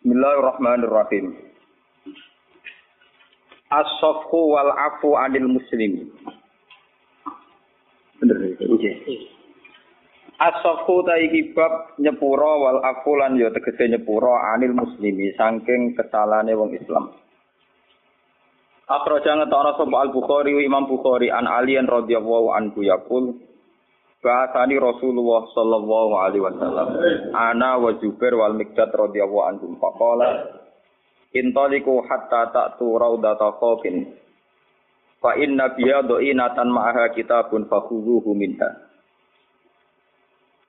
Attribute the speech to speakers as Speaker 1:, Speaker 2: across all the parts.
Speaker 1: Bismillahirrahmanirrahim. As-safhu wal afu anil muslimin. Bener ya? As-safhu ta iki bab nyepura wal afu lan ya tegese nyepura anil muslimi saking kesalane wong Islam. Akhraja ngetara sapa Al-Bukhari Imam Bukhari an Ali radhiyallahu anhu yaqul Bahasani Rasulullah sallallahu alaihi wasallam. Ana wa Jubair wal Miqdad radhiyallahu anhum. Faqala Intaliku hatta ta'tu raudata khawfin. Fa inna biya do'inatan ma'aha kitabun fakhuzuhu minha.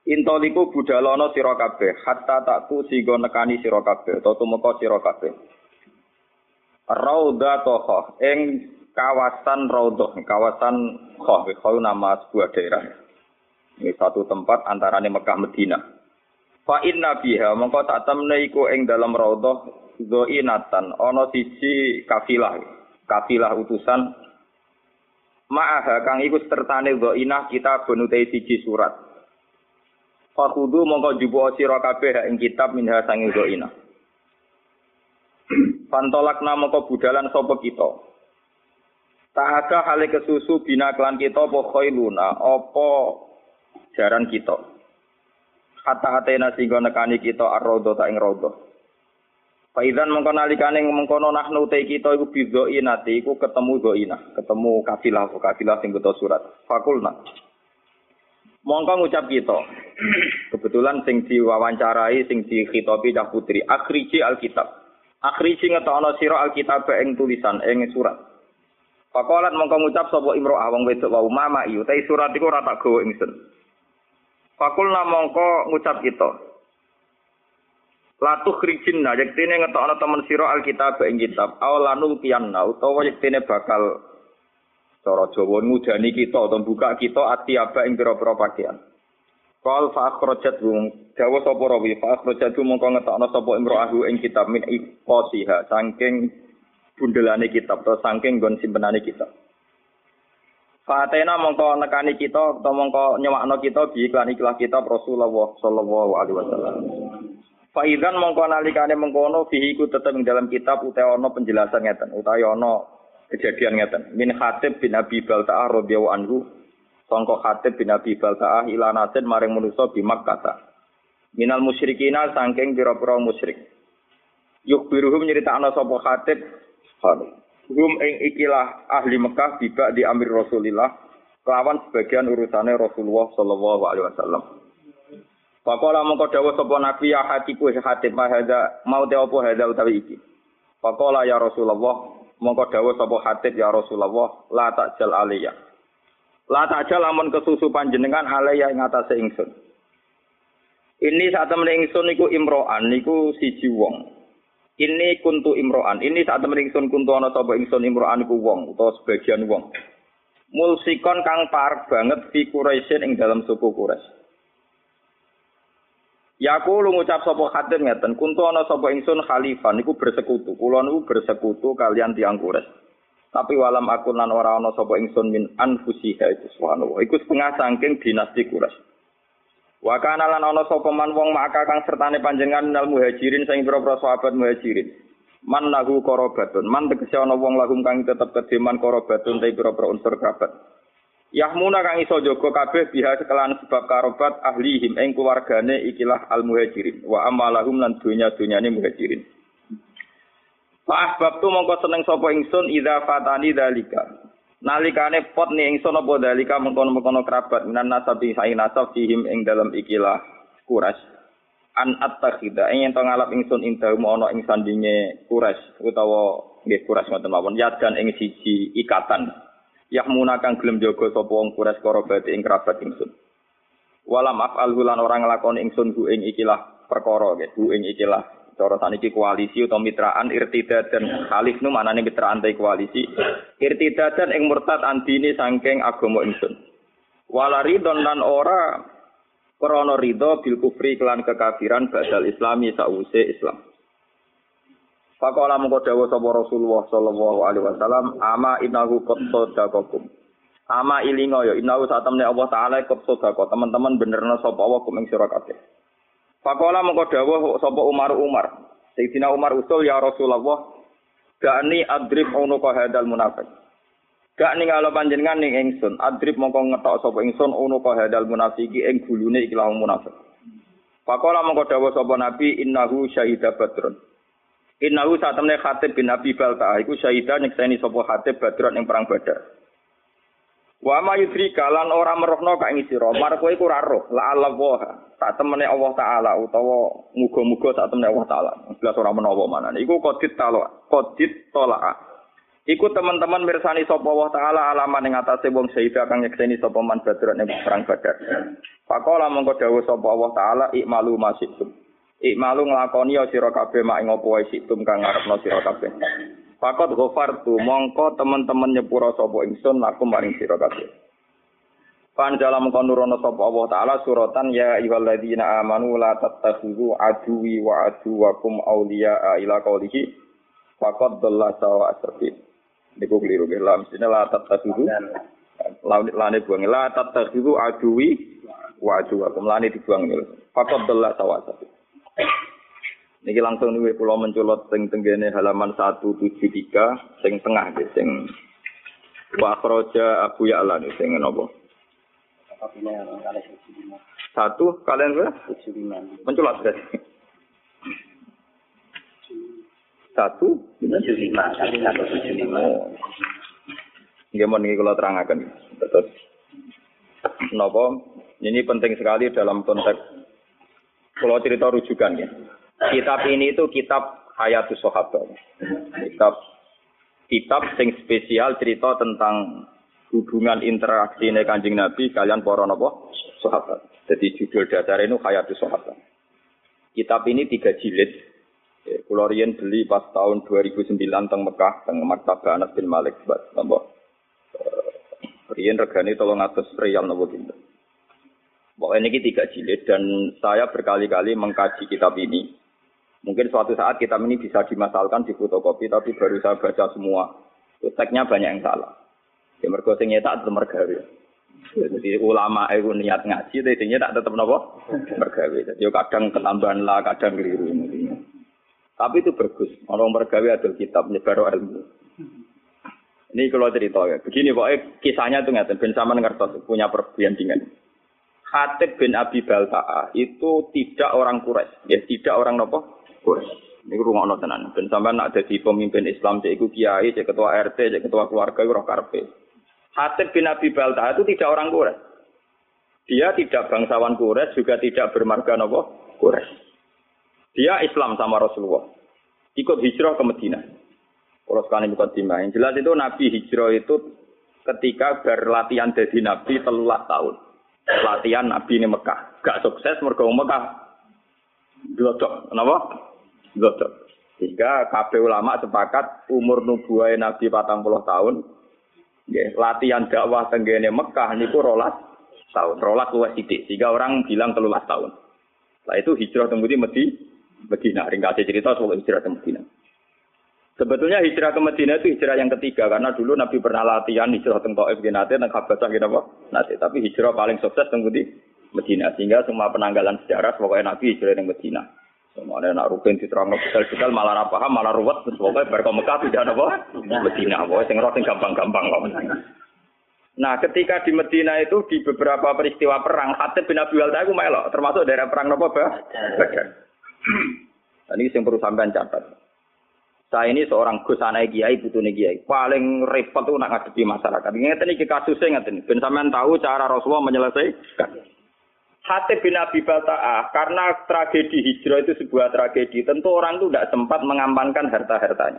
Speaker 1: Intaliku budalono sira kabeh. Hatta ta'tu sigo nekani sira kabeh. Utawa tumeka sira kabeh. Raudata kawasan Raudhah kawasan Khah nama sebuah daerah ini satu tempat antarane Mekah Medina. Fa inna biha mongko tak temne iku ing dalam raudhah dhainatan ana siji kafilah. Kafilah utusan ma'aha kang iku sertane dhainah kita benute siji surat. Fakhudu mongko jubo sira kabeh ing kitab minha sange dhainah. Pantolak mongko budalan sapa kita. Tak hale kesusu bina klan kita apa khailuna apa jaran kita. Hatta atena singgo nekani kita ar-raudha ta ing raudha. Faizan mengko nalikane mengkono nahnu te kita iku bidho inati iku ketemu doina, ketemu kafilah kafilah sing beto surat. Fakulna. Mongko ngucap kita. Kebetulan sing diwawancarai sing dikhitopi cah putri, akhriji alkitab. Akhriji ngetokno sira alkitab ing tulisan ing surat. Fakolat mongko ngucap sapa imro'ah wong wedok wau mama iyu, te surat iku ora tak gawa ingsun. Fakulna mongko ngucap kita. Latuh krijinna yektine ngetokno temen sira alkitab ing kitab. Awlanul kiyanna utawa yektine bakal cara Jawa ngudani kita utawa buka kita ati aba ing pira-pira pakaian. Qal fa akhrajat hum dawa sapa rawi fa akhrajat mongko ngetokno sapa imro'ahu ing kitab min iqasiha saking bundelane kitab atau saking nggon simpenane kitab. Fatena mongko nekani kita atau mongko nyewakno kita bi iklan ikhlas kita Rasulullah sallallahu alaihi wasallam. Faizan mongko nalikane mengkono fihi ku tetep dalam kitab utawa ana penjelasan ngeten utawa ana kejadian ngeten. Min Khatib bin Abi Balta'ah radhiyallahu anhu sangka Khatib bin Abi Balta'ah ila nasin maring manusa bi Makkah. Minal musyrikina saking pira-pira musyrik. Yuk biruhum nyeritakno sapa Khatib Subhanallah. Hum ing ikilah ahli Mekah tiba di Amir Rasulillah kelawan sebagian urusane Rasulullah sallallahu alaihi wasallam. Pakola mongko dawuh sapa Nabi ya hatiku hatib mahada mau te apa hadza utawi iki. Pakola ya Rasulullah mongko dawuh sapa hatib ya Rasulullah la takjal aliyah. La takjal amun kesusu panjenengan aliyah ing atase ingsun. Ini saat temen ingsun niku imro'an niku siji wong. Ini kuntu imro'an. Ini saat temen ingsun kuntu ana sapa ingsun imro'an iku wong utawa sebagian wong. Mulsikon kang parek banget fi Quraisyin ing dalam suku Quraisy. Ya aku lu ngucap sapa khatim ngeten, kuntu ana sapa ingsun khalifah niku bersekutu. Kula niku bersekutu kalian tiang Quraisy. Tapi walam aku lan ora ana sapa ingsun min anfusiha itu subhanallah. Iku setengah saking dinasti Quraisy. Wa kana lan ana sapa man wong maka kang sertane panjenengan nal muhajirin sing pira-pira sahabat muhajirin. Man lahu korobatun, man tegese ana wong lahum kang tetep kedeman korobatun te pira-pira unsur kerabat. Yahmuna kang iso jaga kabeh biha sekalian sebab karobat ahlihim ing keluargane ikilah al muhajirin wa amalahum lan dunya-dunyane muhajirin. Fa ahbabtu mongko seneng sapa ingsun idza fatani dalika. Nalikane pot ni ingsun apa dalika mengkono-mengkono kerabat. Minan nasabi saing nasab fihim ing dalam ikilah kuras an attakhida ing ento ngalap ingsun ing dalem ana ing sandinge kuras utawa nggih kuras ngoten mawon yadan ing siji ikatan. Yahmuna kang gelem jaga sapa wong kuras karabat ing kerabat ingsun. Walam afal lan ora nglakoni ingsun ku ing ikilah perkara nggih ku ing ikilah cara saniki koalisi atau mitraan irtidad dan khalif nu manane mitraan ta koalisi. Irtidad dan ing murtad antine saking agama ingsun. Wala ridon lan ora krana ridho bil kufri kelan kekafiran badal islami sause islam. Pakola mengko dawuh sapa Rasulullah sallallahu alaihi wasallam ama innahu qad sadaqakum. Ama ilinga ya innahu sak temne Allah taala qad teman-teman benerna sapa Allah kum sira Pakola mengko dawuh sapa Umar Umar. Sayyidina Umar usul ya Rasulullah, gani adrib unuka hadal munafik. Gak ningalo panjenengan ning ingsun, adrib mongko ngetok sapa ingsun unuka hadal munafiki ing gulune iki lahum munafik. Pakola mongko dawuh sapa Nabi innahu syahida badrun. Innahu saat temne Khatib bin Abi Balta iku syahida nyekseni sapa Khatib badrun ing perang Badar. Wa ma yudrika lan ora merohno ka ing sira, mar kowe iku ora roh, la Allah tak temene Allah taala utawa muga-muga tak temene Allah taala. Jelas ora menawa manane. Iku kodit talo, kodit tolaa. Iku teman-teman mirsani sapa Allah taala alaman ing atase wong syahid kang nyekseni sapa man badran ing perang badar. Pakola mongko dawuh sapa Allah taala ikmalu masikum. Ikmalu nglakoni ya sira kabeh mak ing apa wae situm kang ngarepno sira kabeh. Fakot ghafartu mongko teman-teman nyepura sapa ingsun lakum maring sira kabeh. Pan dalam konurono sapa Allah taala suratan ya ayyuhalladzina amanu la tattakhidhu aduwi wa aduwakum awliya ila qaulihi faqad dhalla sawa asfi. Niku keliru nggih la mestine la tattakhidhu lane buang la tattakhidhu aduwi wa aduwakum lane dibuang niku. Faqad dhalla sawa asfi. Niki langsung niku kula menculot sing tenggene halaman 173 sing tengah nggih sing wa akhraja Abu Ya'la niku sing napa? Satu kalian berapa? Menculot berarti. Satu
Speaker 2: tujuh lima satu tujuh lima.
Speaker 1: Nggih mon niki kula terangaken. Terus napa? Ini penting sekali dalam konteks kalau cerita rujukan ya. Kitab ini itu kitab Hayatus Sahabat. Kitab kitab sing spesial cerita tentang hubungan interaksi ini kanjeng Nabi kalian para nopo sahabat. Jadi judul dasar ini Hayatus Sahabat. Kitab ini tiga jilid. Ya, Kulo riyen beli pas tahun 2009 teng Mekah, teng Maktabah Anas bin Malik, Mbak. Nopo. Riyen regane 300 riyal nopo pinten. Pokoknya ini tiga jilid dan saya berkali-kali mengkaji kitab ini Mungkin suatu saat kitab ini bisa dimasalkan di fotokopi, tapi baru saya baca semua. Teksnya banyak yang salah. Ya mergo sing nyetak tetep mergawe. Jadi ulama itu niat ngaji, tapi tak tetap nopo mergawe. Jadi kadang ketambahan lah, kadang keliru. Tapi itu bagus. Orang mergawe ada kitab nyebar ilmu. Ini kalau cerita ya. Begini pokoknya kisahnya itu ngerti. Ben sama ngertos punya perbandingan. Khatib bin Abi Balta'a itu tidak orang Quraisy, ya tidak orang nopo Quraisy. Ini rumah tenan. Dan sampai nak jadi pemimpin Islam, cek iku kiai, cek ketua RT, cek ketua keluarga, roh karpe. Hatib bin Abi Balta itu tidak orang Quraisy. Dia tidak bangsawan Quraisy, juga tidak bermarga nopo Quraisy. Dia Islam sama Rasulullah. Ikut hijrah ke Medina. Kalau sekarang bukan. Yang jelas itu Nabi hijrah itu ketika berlatihan jadi Nabi telah tahun. Latihan Nabi ini Mekah. Gak sukses mereka Mekah. Dodok. Kenapa? Dodok. Sehingga kabeh ulama sepakat umur nubuah Nabi patang puluh tahun. Ya, latihan dakwah tenggene Mekah niku rolas tahun. Rolas luwes sidik. Sehingga orang bilang telulas tahun. Setelah itu hijrah temudi Medi, Medina. Ringkasnya cerita soal hijrah Medina. Sebetulnya hijrah ke Medina itu hijrah yang ketiga karena dulu Nabi pernah latihan hijrah ke Taif ke Nate dan Habasah gitu? Nate. Tapi hijrah paling sukses temudi Medina sehingga semua penanggalan sejarah pokoknya Nabi hijrah ke Medina. Semua ada nak rukun di terang detail malah apa paham malah ruwet terus pokoknya berkah Mekah tidak apa Medina pokoknya sing roh gampang-gampang kok. Nah ketika di Medina itu di beberapa peristiwa perang Hatib bin Abi Walta itu melok termasuk daerah perang nopo bah. Ini yang perlu sampean catat. Saya ini seorang gus anak kiai, butuh kiai. Paling repot tuh nak ngadepi masyarakat. Ingat ini kasusnya ingat ini. Ben sampean tahu cara Rasulullah menyelesaikan. Hatib bin Abi Balta'ah, karena tragedi hijrah itu sebuah tragedi, tentu orang itu tidak sempat mengamankan harta-hartanya.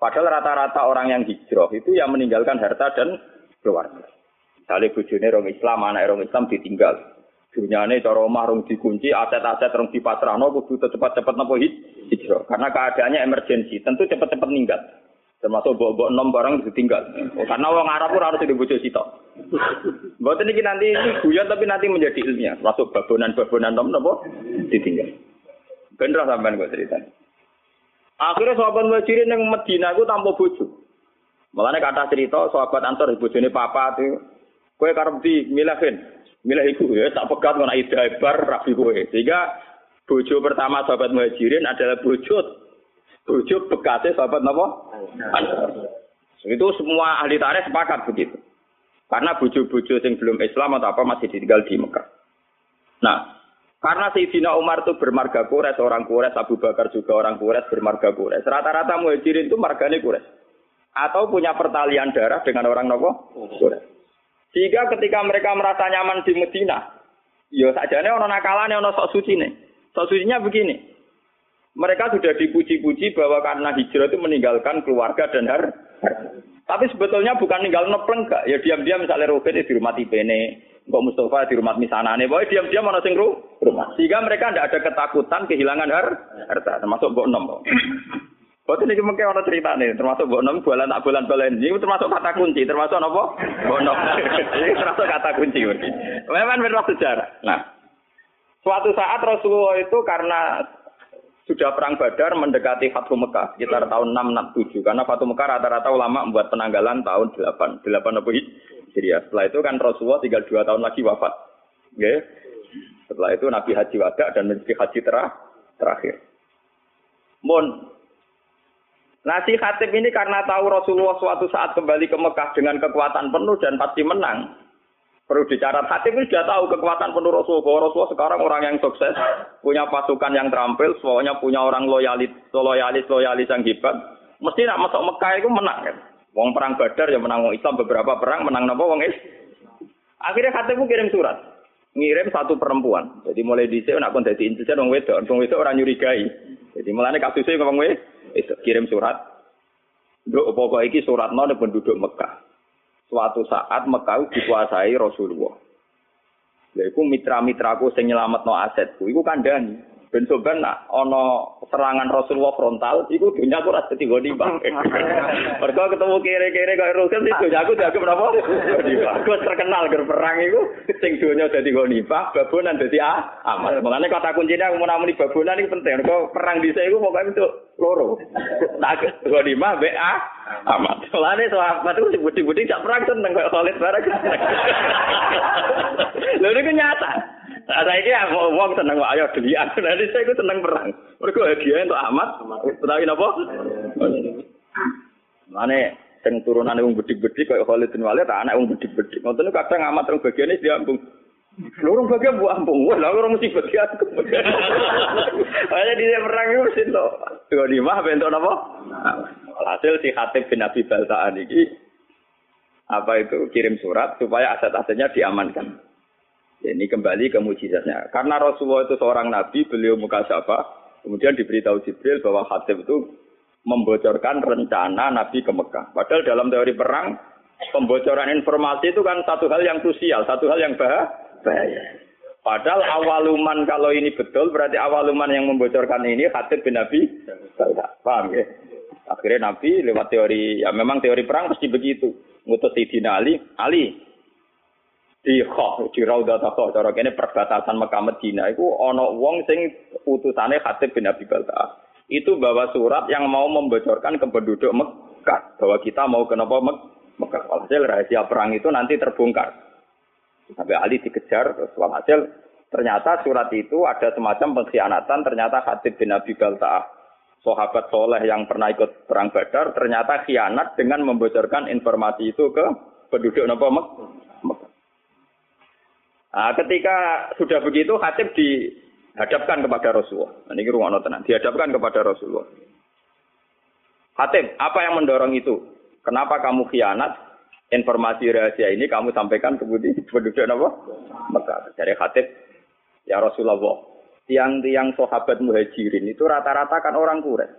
Speaker 1: Padahal rata-rata orang yang hijrah itu yang meninggalkan harta dan keluarga. Misalnya bujune orang Islam, anak orang Islam ditinggal. Dunyane cara omah rong dikunci, aset-aset rong dipasrahno kudu cepat-cepat nopo hijrah. Karena keadaannya emergensi, tentu cepat-cepat meninggal. Termasuk bawa-bawa enam barang ditinggal. Oh, karena orang Arab pun harus dibujuk sitok. Buat ini nanti ini tapi nanti menjadi ilmiah. Masuk babonan-babonan nom nopo ditinggal. Bener sampean gue cerita. Akhirnya sahabat muhajirin yang Medina itu tanpa bojo. Makanya kata cerita sahabat antar bojone papa itu. Kue karep di milahin. Milah iku ya tak pegat ngono ida bar rabi kowe. Sehingga bojo pertama sahabat muhajirin adalah bojo bojo bekasnya sahabat napa? Itu semua ahli tarikh sepakat begitu. Karena bojo-bojo yang belum Islam atau apa masih ditinggal di Mekah. Nah, karena Sayyidina Umar itu bermarga Quraisy, orang Quraisy, Abu Bakar juga orang Quraisy, bermarga Quraisy. Rata-rata muhajirin itu marganya Quraisy. Atau punya pertalian darah dengan orang Nopo? Quraisy. Sehingga ketika mereka merasa nyaman di Medina, ya sajane orang nakalane orang sok suci nih. Sok sucinya begini. Mereka sudah dipuji-puji bahwa karena hijrah itu meninggalkan keluarga dan harta. Tapi sebetulnya bukan ninggal nepleng gak. Ya diam-diam misalnya Ruben di rumah Ibene, Mbak Mustafa di rumah misanane, pokoknya diam-diam mana sing rumah. Sehingga mereka tidak ada ketakutan kehilangan harta, termasuk Mbok Nom. Ini mungkin orang cerita nih, termasuk Mbok Nom bulan tak bulan bulan ini termasuk kata kunci, termasuk apa? Mbok Nom. Termasuk kata kunci. Memang benar sejarah. Nah, suatu saat Rasulullah itu karena sudah perang Badar mendekati Fathu Mekah sekitar tahun 667 karena Fathu Mekah rata-rata ulama membuat penanggalan tahun 8 8 apa ya Setelah itu kan Rasulullah tinggal dua tahun lagi wafat. Okay. Setelah itu Nabi Haji Wada dan Nabi Haji terah, terakhir. Mun Nasi Khatib ini karena tahu Rasulullah suatu saat kembali ke Mekah dengan kekuatan penuh dan pasti menang. Perlu dicatat hati ini sudah tahu kekuatan penuh Rasul. Bahwa Rasul sekarang orang yang sukses, punya pasukan yang terampil, semuanya punya orang loyalis, loyalis, loyalis yang hebat. Mesti nak masuk Mekah itu menang kan. Wong perang Badar ya menang wong Islam beberapa perang menang napa wong Is. Akhirnya hatimu kirim surat. Ngirim satu perempuan. Jadi mulai di sini nak pun jadi intelijen wong wedok, wong wedok orang nyurigai. Jadi mulanya kasusnya ngomong wes, kirim surat. Duk pokok iki surat non penduduk Mekah suatu saat Mekah dikuasai Rasulullah. Lha iku mitra-mitraku sing nyelametno asetku iku kandhani. Ben soban nak ana serangan Rasulullah frontal iku dunya aku ora dadi goni bang. Mergo ketemu kere-kere kaya Rasul itu dunya aku dianggap napa? Aku terkenal ger perang iku sing dunya dadi goni bang, babonan dadi ah, amal. Mulane kata kuncinya aku mau namuni babonan iki penting. Mergo perang dhisik iku pokoke untuk loro. Tak mah be ah, amat. Mulane sahabat itu budi-budi gak perang seneng kok solid bareng. Lha niku nyata. Nah, saya ini mau uang seneng wah ayo delian. Nanti saya itu seneng perang. Mereka hadiah untuk amat. Tapi apa? Mana sing turunan wong bedik-bedik kaya Khalid bin Walid anak wong bedik-bedik. Niku kadang amat rong bagiane diambung. Lorong bagian bu ampung, wah lorong mesti bagian. Ada di perang itu mesti to. Dua lima bentuk apa? Hasil si Hatib bin Abi Baltaan ini apa itu kirim surat supaya aset-asetnya diamankan. Ini kembali ke mujizatnya. Karena Rasulullah itu seorang nabi, beliau muka siapa? Kemudian diberitahu Jibril bahwa Hatib itu membocorkan rencana Nabi ke Mekah. Padahal dalam teori perang, pembocoran informasi itu kan satu hal yang krusial, satu hal yang bahaya. Padahal awaluman kalau ini betul, berarti awaluman yang membocorkan ini Hatib bin Nabi. Paham ya? Akhirnya Nabi lewat teori, ya memang teori perang pasti begitu. Ngutus Sayyidina Ali, Ali, di kho di Raudhat Kho cara kene perbatasan Mekah Medina iku ana wong sing utusane Khatib bin Abi Balta. Itu bawa surat yang mau membocorkan ke penduduk Mekah bahwa kita mau kenapa Mek Mekah. Walhasil rahasia perang itu nanti terbongkar. Sampai Ali dikejar terus walhasil ternyata surat itu ada semacam pengkhianatan ternyata Khatib bin Abi Balta sahabat soleh yang pernah ikut perang Badar ternyata khianat dengan membocorkan informasi itu ke penduduk Napa Mekah. Nah, ketika sudah begitu Hatib dihadapkan kepada Rasulullah. Nah, ini rumah tenang. Dihadapkan kepada Rasulullah. Hatib, apa yang mendorong itu? Kenapa kamu khianat? Informasi rahasia ini kamu sampaikan ke penduduk apa? Mekah. Dari Hatib, ya Rasulullah, tiang-tiang sahabat muhajirin itu rata-rata kan orang Quraisy.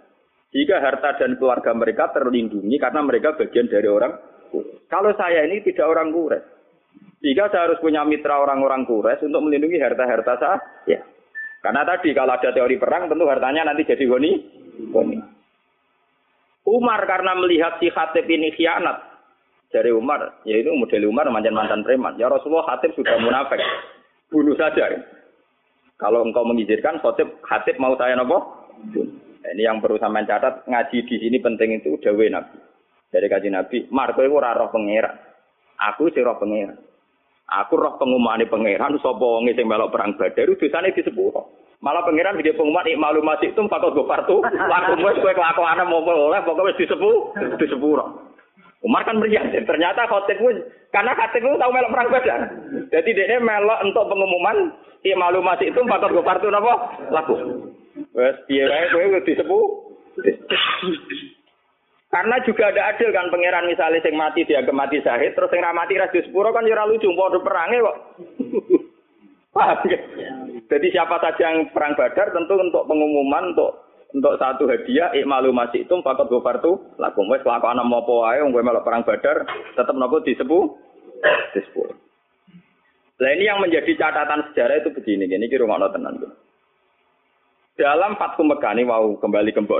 Speaker 1: Jika harta dan keluarga mereka terlindungi karena mereka bagian dari orang Kalau saya ini tidak orang Quraisy, jika saya harus punya mitra orang-orang kures untuk melindungi harta-harta saya. Ya. Karena tadi kalau ada teori perang tentu hartanya nanti jadi goni. Umar karena melihat si Khatib ini khianat dari Umar, yaitu model Umar mantan mantan preman. Ya Rasulullah Khatib sudah munafik, bunuh saja. Kalau engkau mengizinkan, Khatib, Khatib mau saya nopo? Ini yang perlu saya catat ngaji di sini penting itu dawe Nabi. Dari kaji Nabi, Marco itu roh pengira. Aku sih roh pengira. Aku roh pengumumane pangeran sapa wong sing melok perang Badar dosane di sepuro. Malah pangeran video pengumuman ikmalu masih itu fakot gofartu. Laku wis kowe kelakuan mau oleh pokoknya wis disepu, disepuro. Umar kan meriah. Ternyata khotib pun karena khotib itu tahu melok perang badar. Jadi dia melok untuk pengumuman ikmalu masih itu fakot gofartu napa? Laku. Wes wae kowe disepu. Karena juga ada adil kan pangeran misalnya sing mati dia mati syahid terus sing mati ra sepuro kan ya ora lucu padha perange kok. Paham ya? Jadi siapa saja yang perang Badar tentu untuk pengumuman untuk untuk satu hadiah ikmalu masih itu fakot gofar tuh lakum wes kelakuan mau apa wae wong melok perang Badar tetap nopo disepuh disepuh. Nah ini yang menjadi catatan sejarah itu begini, gini kira ngono tenan. Dalam Fathu Mekah ini mau kembali ke 6.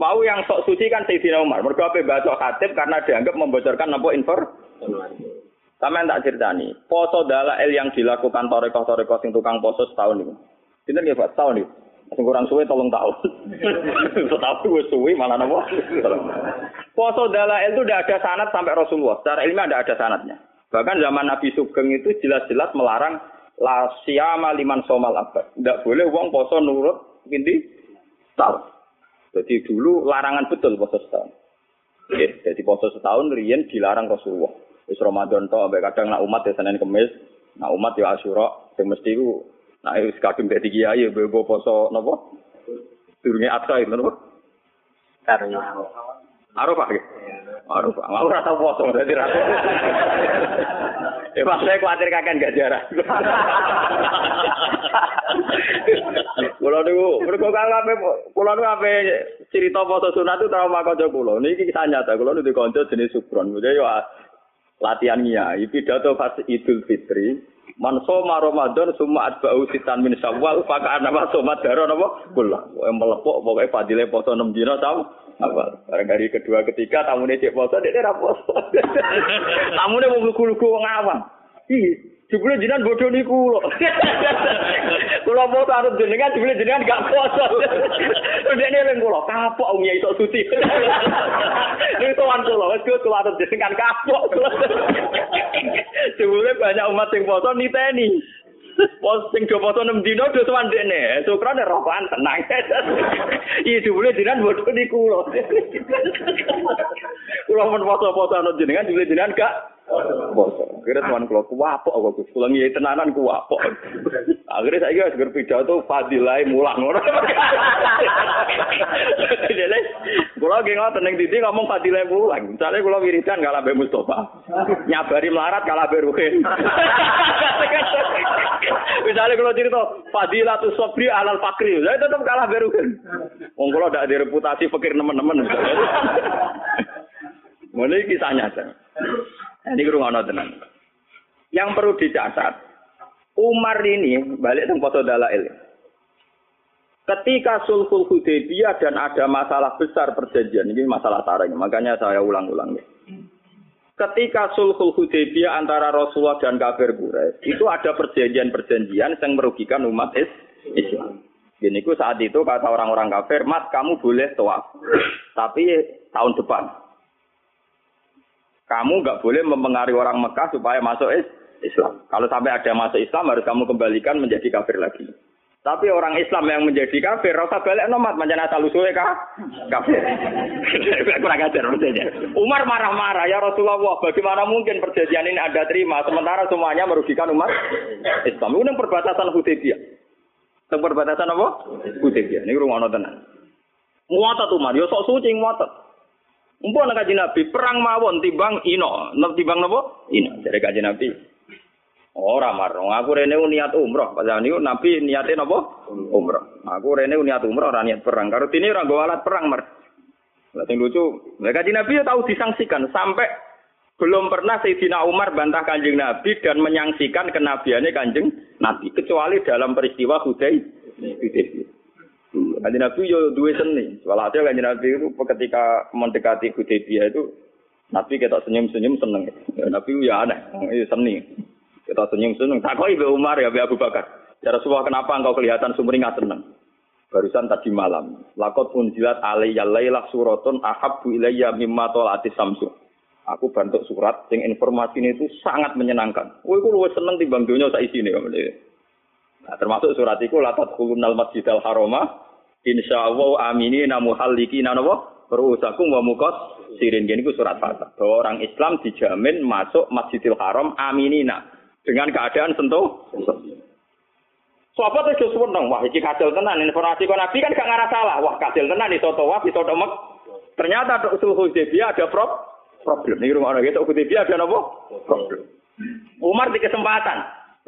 Speaker 1: Mau yang sok suci kan Sayyidina Umar. Mereka apa baca khatib karena dianggap membocorkan apa infor. Sama yang tak ceritani. Poso el yang dilakukan toreko-toreko sing tukang poso setahun ini. Ini nggak setahun ini. Masih kurang suwe tolong tahun. Setahun gue suwe malah nopo. Poso el itu udah ada sanat sampai Rasulullah. Secara ilmiah ada ada sanatnya. Bahkan zaman Nabi Sugeng itu jelas-jelas melarang la siyama liman somal abad. Tidak boleh uang poso nurut inti tahun. Jadi dulu larangan betul poso setahun. Oke, jadi poso setahun riyen dilarang Rasulullah. Wis Ramadan to sampai kadang nak umat ya Senin Kamis, nak umat ya Asyura, sing mesti ku nak wis kadung dadi kiai ya bebo poso napa? Durunge Adha itu napa?
Speaker 2: Karena
Speaker 1: Arafah nggih. Arafah. Aku ora tau poso dadi ra. Pas saya khawatir kakek gak jarah. Kulo niku mergo ape kulo niku ape cerita poso sunat itu trauma kanca kulo. Niki kisah nyata kulo niku kanca jenis Sukron. Jadi yo latihan nyai pidato pas Idul Fitri Man soma Ramadan summa atba'u sitan min Syawal maka ana soma daro napa kula. Pokoke melepok pokoke fadile poso 6 dina tau. Apa? Barang hari kedua ketiga tamune cek poso dek ora poso. tamune mau lugu-lugu wong awam. Ih, jebule jenengan bodoh niku lho. Kula foto arep jenengan jebule jenengan gak poso. Dene leng kula kapok wong iso suci. Ning tuan kula wis kula arep jenengan kapok. Jebule banyak umat sing poso niteni. Pos sing do foto 6 dino do sowan dene. Syukrane rokokan tenang. Iki jebule jenengan bodoh niku lho. Kula men foto-foto ana jenengan jebule jenengan gak poso. Akhirnya tuan kula kuwapok kok Gus. Kula ngiyi tenanan kuwapok. Akhirnya saiki wis ger pidato fadilai mulang ngono. Jadi kula ge ngoten ning titi ngomong fadilai mulang. Misale kula wiridan kalah Mbak Mustofa. Nyabari melarat kalah Mbak Ruhin. Misalnya kalau cerita Fadilatus Sobri alal fakri, saya tetap kalah berukan. Wong kalau tidak ada reputasi fakir teman-teman. Mulai kisah nyata. Ini kurang tenang. Yang perlu dicatat, Umar ini balik tentang foto dalail. Ketika sulhul Hudaybiyah dan ada masalah besar perjanjian, ini masalah taring, makanya saya ulang-ulang. Ketika sulhul Hudaybiyah antara Rasulullah dan kafir Quraisy, itu ada perjanjian-perjanjian yang merugikan umat Islam. Gini ku saat itu kata orang-orang kafir, Mas kamu boleh tawaf, tapi tahun depan. Kamu nggak boleh mempengaruhi orang Mekah supaya masuk Islam. Kalau sampai ada masuk Islam harus kamu kembalikan menjadi kafir lagi. Tapi orang Islam yang menjadi kafir, rasa balik nomat, macam asal usulnya kah? Kafir. Kurang ajar maksudnya. Umar marah-marah, ya Rasulullah, bagaimana mungkin perjanjian ini ada terima, sementara semuanya merugikan umat Islam. Ini perbatasan Hudaybiyah. Yang perbatasan apa? Hudaybiyah. Ini rumah tenang. Muatat Umar, ya sok suci muatat. Mumpun kaji Nabi, perang mawon timbang ino. Timbang apa? Ino. Dari kaji Nabi. Ora marung, aku rene niat umroh. Padahal niku Nabi niate napa? Umroh. Aku rene niat umroh ora niat perang. Karo dene ora nggawa alat perang, Mar. Lah sing lucu, mereka di Nabi ya tahu disangsikan sampai belum pernah Sayyidina Umar bantah Kanjeng Nabi dan menyangsikan kenabiannya Kanjeng Nabi kecuali dalam peristiwa Hudai. Kanjeng Nabi yo duwe seni. Walhasil Kanjeng Nabi itu ketika mendekati Hudaybiyah itu Nabi kita senyum-senyum seneng. Nabi ya aneh, itu seni. Kita senyum-senyum. Tak kau ibu Umar ya, Abu Bakar. Ya Rasulullah, kenapa engkau kelihatan sumringah senang? Barusan tadi malam. Lakot unjilat alaiya laylah suratun ahabbu ilayya mimma tolati samsu. Aku bantu surat yang informasi ini itu sangat menyenangkan. Oh, aku luwes seneng timbang dunia saya isine. Nah, termasuk surat itu latat khulunal masjidal haroma insyaallah aminina muhallikina napa ruusakum wa mukos sirin gini ku surat fatah bahwa orang Islam dijamin masuk Masjidil Haram aminina dengan keadaan sentuh Sahabat itu seneng, wah iki kasil tenan informasi kok Nabi kan gak ngarah salah. Wah kasil tenan iso tawaf, iso mek. Ternyata usul Hudaybiyah ada prob problem. Nih rumah orang itu Hudaybiyah ada apa? Problem. Umar di kesempatan.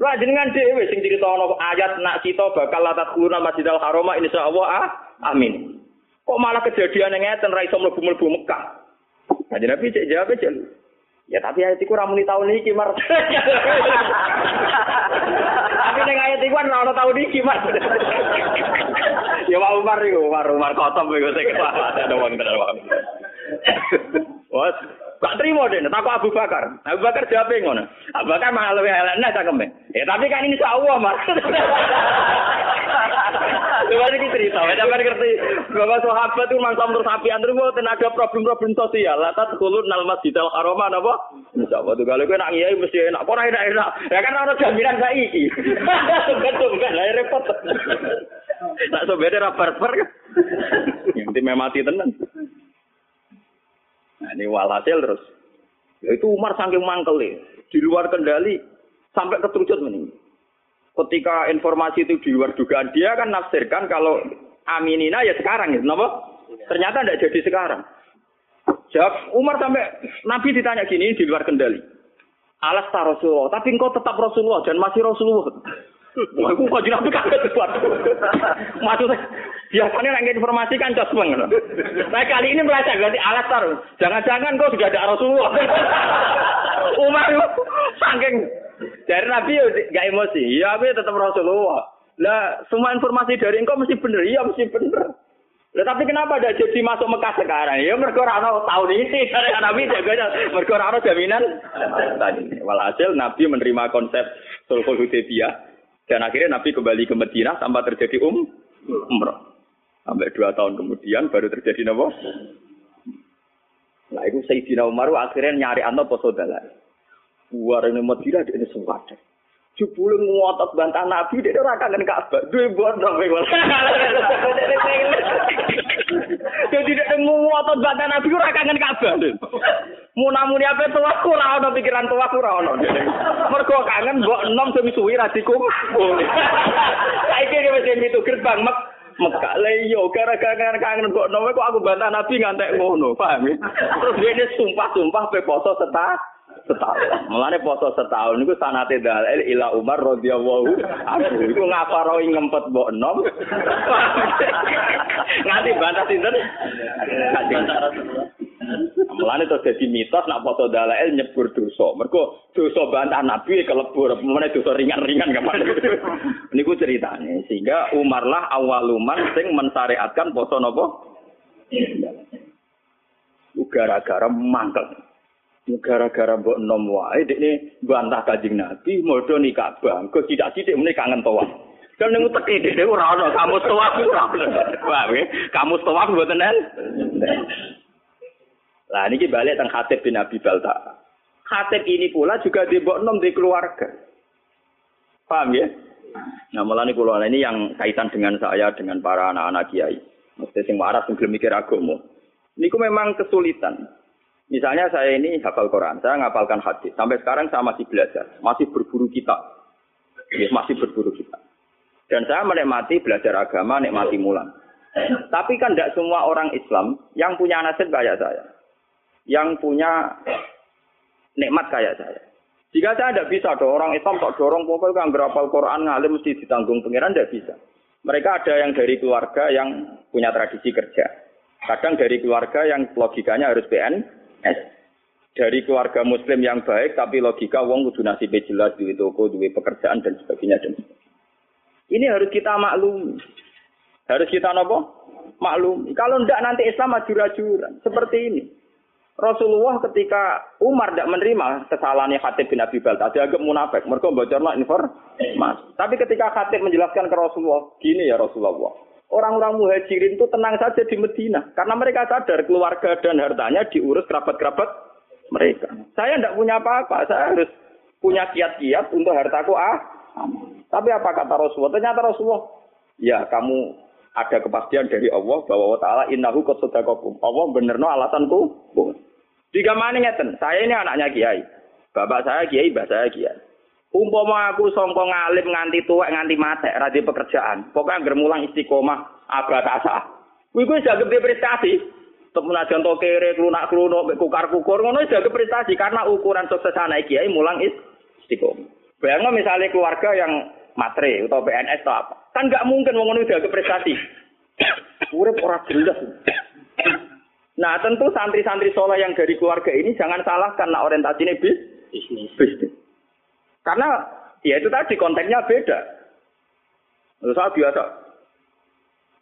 Speaker 1: Lu jenengan dhewe sing critono ayat nak kita bakal latat kuruna Masjidil Haram insyaallah ah, amin. Kok malah kejadian yang ngeten ra iso mlebu-mlebu Mekah. Nah, Nabi cek jawab aja. Ya tapi ayat iku ora muni taun iki, Mar. tapi ning ayat iku ora ono taun iki, Mar. ya Pak Umar iku, Umar Umar kotom iku sing ada wong tenan. Wes, gak terima deh, takut Abu Bakar. Abu Bakar jawab ngono. Abu Bakar malah lebih elek cakeme. Ya tapi kan ini Allah, Mas. Coba ini cerita, saya kan ngerti bahwa sahabat itu mangsa menurut sapi antri dan ada problem-problem sosial. Latat kulun nal masjid al haroma apa? Insya Allah tuh kalau gue nak ngiyai mesti enak, kok enak enak. Ya kan orang jaminan saya iki. Betul kan, lah repot. Nak sobede ra barbar kan. Yang tim mati tenan. Nah ini walhasil terus. Ya itu Umar saking mangkel di luar kendali sampai keterucut meninggal ketika informasi itu di luar dugaan dia kan nafsirkan kalau aminina ya sekarang gitu, kenapa? Ternyata tidak jadi sekarang. Jawab Umar sampai Nabi ditanya gini di luar kendali. Alas tak Rasulullah, tapi engkau tetap Rasulullah dan masih Rasulullah. Wah, aku kok nabi kaget. Maksudnya, biasanya nggak informasi kan cos Nah kali ini merasa berarti alas taruh. Jangan-jangan kau sudah ada Rasulullah. Umar saking dari Nabi ya gak emosi. Ya ya tetap Rasulullah. Lah semua informasi dari engkau mesti bener. Iya mesti bener. Lah tapi kenapa ada jadi masuk Mekah sekarang? Ya mergo ora tahun ini karena Nabi jaganya mergo ora jaminan. Tadi walhasil Nabi menerima konsep Sulhul Hudaybiyah dan akhirnya Nabi kembali ke Madinah tanpa terjadi um umrah. Sampai dua tahun kemudian baru terjadi nopo. Nah itu Sayyidina Umar akhirnya nyari anto poso dalan. Buar ini Madinah ini sempat. Jebule ngotot bantah Nabi dia ora kangen Ka'bah. Duwe bodoh kowe. Jadi dia ngotot bantah Nabi ora kangen Ka'bah. Munamuni apa tuwa ora ono pikiran tuwa ora ono. Mergo kangen mbok enom semisuwi ra dikumpul. Saiki wis itu gerbang mek Mekah le yo gara-gara kangen kok nopo kok aku bantah Nabi ngantek ngono, paham ya? Terus dia sumpah-sumpah pe poso setah setahun. Mulane poso setahun niku sanate dalil ila Umar radhiyallahu anhu. Iku ngaparoi ngempet mbok enom. Nganti bantah sinten? Mulane terus dadi mitos nak foto dalil nyebur dosa. Mergo dosa bantah Nabi kelebur, mulane dosa ringan-ringan kapan. Niku ceritane. Sehingga Umar lah awaluman sing mensyariatkan poso napa? Gara-gara mangkel. gara-gara mbok nom wae dekne bantah kanjeng Nabi modho ning Ka'bah kok tidak sithik meneh kangen toa kan ning teke dhewe ora ono kamu toa ora ono kamu toa mboten en lah niki balik teng Khatib bin Abi Balta Khatib ini pula juga di mbok nom di keluarga paham ya Nah, malah ini kulo ini yang kaitan dengan saya dengan para anak-anak kiai. Mesti sing waras sing mikir agama. Niku memang kesulitan. Misalnya saya ini hafal Quran, saya ngapalkan hadis. Sampai sekarang saya masih belajar, masih berburu kitab. Ya, masih berburu kitab. Dan saya menikmati belajar agama, nikmati mulan. Tapi kan tidak semua orang Islam yang punya nasib kayak saya. Yang punya nikmat kayak saya. Jika saya tidak bisa, ada orang Islam tak dorong pokoknya kan berapal Quran ngalim mesti ditanggung pengiran tidak bisa. Mereka ada yang dari keluarga yang punya tradisi kerja. Kadang dari keluarga yang logikanya harus PN, dari keluarga muslim yang baik tapi logika wong kudu nasibe jelas duwe toko, duwe pekerjaan dan sebagainya. Ini harus kita maklum. Harus kita nopo? Maklum. Kalau ndak nanti Islam ajur-ajuran seperti ini. Rasulullah ketika Umar tidak menerima kesalahannya Khatib bin Abi Balta, agak munafik. Mereka bocorlah informasi. Tapi ketika Khatib menjelaskan ke Rasulullah, gini ya Rasulullah, orang-orang muhajirin itu tenang saja di Medina karena mereka sadar keluarga dan hartanya diurus kerabat-kerabat mereka. Saya tidak punya apa-apa, saya harus punya kiat-kiat untuk hartaku ah Tapi apa kata Rasulullah? Ternyata Rasulullah, ya kamu ada kepastian dari Allah bahwa Allah Ta'ala innahu qad. Allah benerno alasanku. Jika mana ngeten, saya ini anaknya kiai. Bapak saya kiai, mbak saya kiai. Umpama aku songko ngalim nganti tuwek nganti mate, ra di pekerjaan. Pokoknya anggere mulang istiqomah abad asa. Kuwi kuwi jaga prestasi. Tetep menajan kere klunak-klunuk mek kukar-kukur ngono jaga prestasi karena ukuran sukses anak kiai mulang istiqomah. Bayangno misalnya keluarga yang matre atau PNS atau apa. Kan nggak mungkin mau ngono jaga prestasi. Urip ora jelas. Nah, tentu santri-santri soleh yang dari keluarga ini jangan salah karena orientasinya bis,
Speaker 2: Bisnis.
Speaker 1: bisnis. Karena ya itu tadi konteksnya beda. Lalu saya biasa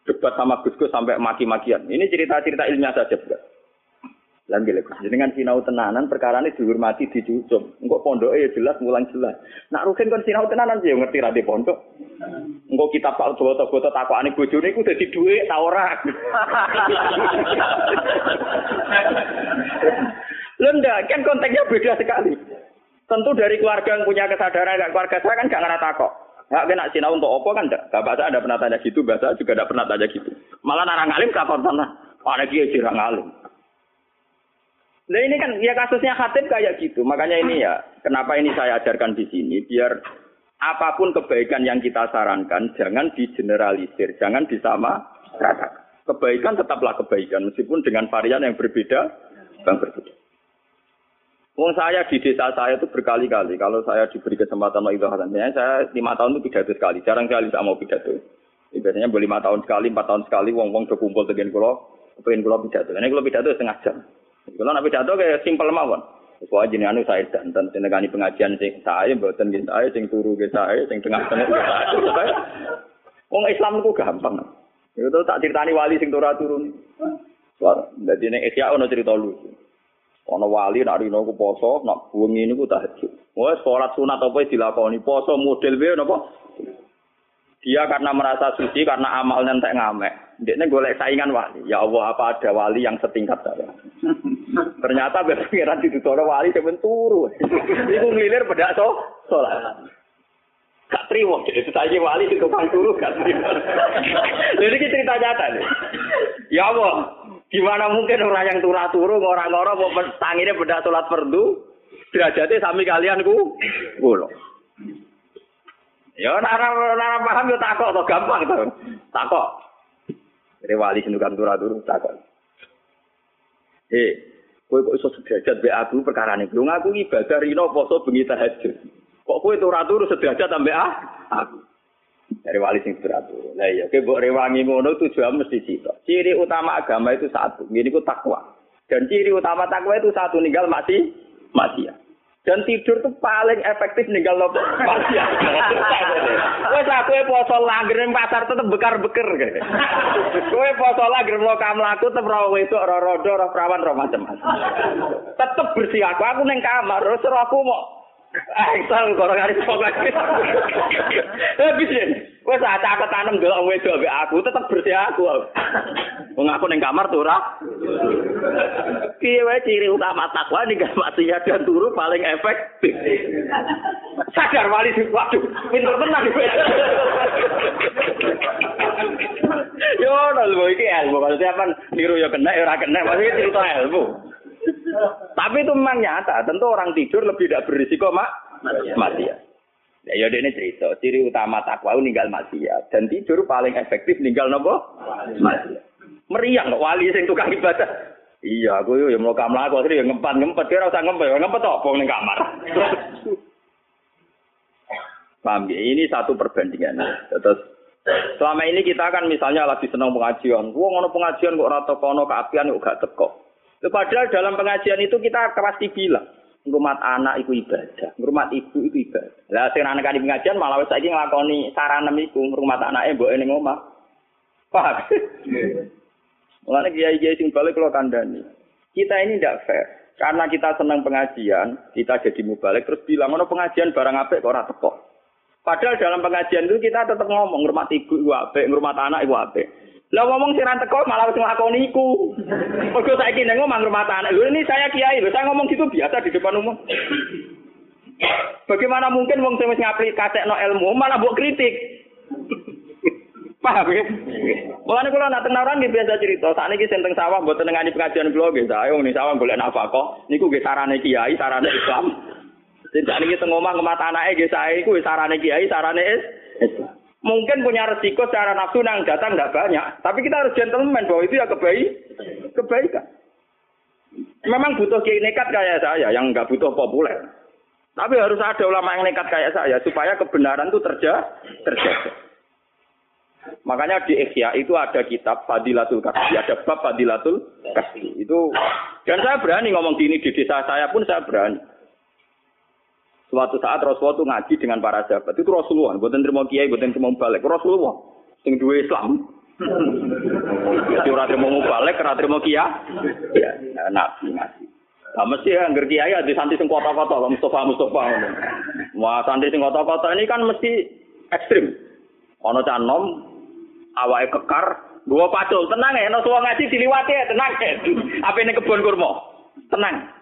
Speaker 1: debat sama Gus Gus sampai maki-makian. Ini cerita-cerita ilmiah saja bukan. Lan gile jenengan sinau tenanan perkara ini dihormati dijujum. Engko pondoke ya jelas mulang jelas. Nak rugen kon sinau tenanan sih ngerti ra di pondok. Engko kitab Pak foto-foto takokane bojone iku dadi dhuwit ta ora. Lho ndak, kan konteksnya beda sekali. Tentu dari keluarga yang punya kesadaran, keluarga saya kan enggak ngerti kok. Enggak kena sinau untuk apa kan enggak. Bapak saya ada pernah tanya gitu, bapak saya juga ada pernah tanya gitu. Malah narang alim kapan sana. Ada kiai jirang alim. Nah ini kan ya kasusnya khatib kayak gitu. Makanya ini ya, kenapa ini saya ajarkan di sini biar apa pun kebaikan yang kita sarankan jangan digeneralisir, jangan disama ratakan. Kebaikan tetaplah kebaikan meskipun dengan varian yang berbeda, yang berbeda. Wong saya di desa saya itu berkali-kali kalau saya diberi kesempatan mau ibadah saya lima tahun itu pidato sekali, jarang sekali saya mau pidato. Ini biasanya boleh lima tahun sekali, empat tahun sekali, wong-wong berkumpul dengan kulo, pengen kulo pidato. Ini kulo pidato setengah jam. Kalau nak pidato kayak simpel mawon. Soal jenis anu saya dan dan pengajian sing saya, buatan gitu saya, sing turu gitu saya, sing tengah-tengah gitu saya. Wong Islam itu gampang. Itu tak ceritani wali sing turu turun. Jadi ini Asia ono cerita lucu. Ono wali nak rino ku poso, nak wengi niku tahajud. Wes salat sunat apa dilakoni poso model piye napa? Dia karena merasa suci karena amalnya entek ngamek. Dia golek saingan wali. Ya Allah, apa ada wali yang setingkat saya? Ternyata pengiran di tutoro wali semen turu. Iku ngilir bedak so, sholat. Gak terima, jadi saya wali di tukang turu gak terima. Jadi ini cerita nyata. Ya Allah, gimana mungkin orang yang turah-turu orang-orang mau tanginnya bedak sholat fardu, derajatnya sami kalian ku, kulo. Ya nara nara paham yo takok gampang to. Takok. Jadi wali sing tukang turah-turu takok. Eh, kowe kok iso sederajat mbek aku perkara ini. Lu ngaku ibadah rino poso bengi tahajud. Kok kowe turah-turu sederajat ambek ah? Aku. Dari wali sing turu. Lah iya, kowe rewangi ngono tujuan mesti sitok. Ciri utama agama itu satu. Ini ku takwa. Dan ciri utama takwa itu satu ninggal masih maksiat. Dan tidur tuh paling efektif ninggal nopo maksiat. Wes aku poso langgar ning pasar tetep bekar-beker kayak. Kowe poso langgar mlaku mlaku tetep ora wedok ora rodo ora perawan ora macam-macam. Tetep bersih aku aku ning kamar terus aku mau Angsal korong-korong pokoknya. Eh bisa. Wes sak aku tanam delok wedok mbek aku tetep bersih aku. Wong ning kamar tuh ora. Piye ciri utama takwa ning maksiat dan turu paling efektif. Sadar wali sing waduh, pinter tenan iki. Yo lho iki ilmu maksudnya apa niru ya kena ya ora kena maksudnya cerita ilmu. Tapi itu memang nyata, tentu orang tidur lebih tidak berisiko mak maksiat. Ya ya ini cerita, ciri utama takwa ninggal maksiat dan tidur paling efektif ninggal nopo maksiat. Meriang kok wali sing tukang ibadah. Iya, aku yo ya mau kamar aku asli ngempat ngempat kira usah ngempet, ngempet apa ning kamar. Paham ya? Ini satu perbandingan. Terus selama ini kita kan misalnya lagi senang pengajian. Wong ngono pengajian kok ora kono keapian kok gak teko. Padahal dalam pengajian itu kita pasti bilang, ngrumat anak iku ibadah, ngrumat ibu iku ibadah. Lah sing anak di pengajian malah wis saiki nglakoni saranem iku ngrumat anake mbok ning omah. Paham? Mulane kiai-kiai sing balik kula kandhani. Kita ini ndak fair. Karena kita senang pengajian, kita jadi mubalik terus bilang ono pengajian barang apik kok ora teko. Padahal dalam pengajian itu kita tetap ngomong ngrumat ibu iku apik, ngrumat anak iku apik. Lah ngomong sing teko malah wis nglakoni iku. Mergo saiki ning omah rumah anak. Lho ini saya kiai, lho saya ngomong gitu biasa di depan umum. Bagaimana mungkin wong sing wis ngaplikasekno ilmu malah mbok kritik? Paham ya? Mulane kula nak tenaran nggih biasa cerita, sakniki sing teng sawah mboten ngani pengajian kula nggih saya wong sawah golek nafkah niku nggih sarane kiai, sarane Islam. Sing sakniki teng omah ngemat anake nggih saya iku sarane kiai, sarane Islam. Mungkin punya resiko secara nafsu yang datang nggak banyak, tapi kita harus gentleman bahwa itu ya kebaik, kebaikan. Memang butuh kiai nekat kayak saya yang nggak butuh populer. Tapi harus ada ulama yang nekat kayak saya supaya kebenaran itu terjaga. terjaga. Makanya di Ikhya itu ada kitab Fadilatul Kasbi, ada bab Fadilatul Kasbi. Itu dan saya berani ngomong gini di desa saya pun saya berani. Suatu saat Rasulullah itu ngaji dengan para sahabat. Itu Rasulullah, buatan terima kiai, buatan terima balik. Rasulullah, sing dua Islam. Jadi orang terima balik, orang terima kiai. Ya, nabi ngaji. Nah, mesti ya, ngerti kiai di santri sing kota-kota, Mustafa Mustafa. Wah, santri sing kota-kota ini kan mesti ekstrim. Ono canom, awake kekar, gua pacul, tenang ya, no ngaji diliwati ya, tenang ya. Apa ini kebun kurma? Tenang.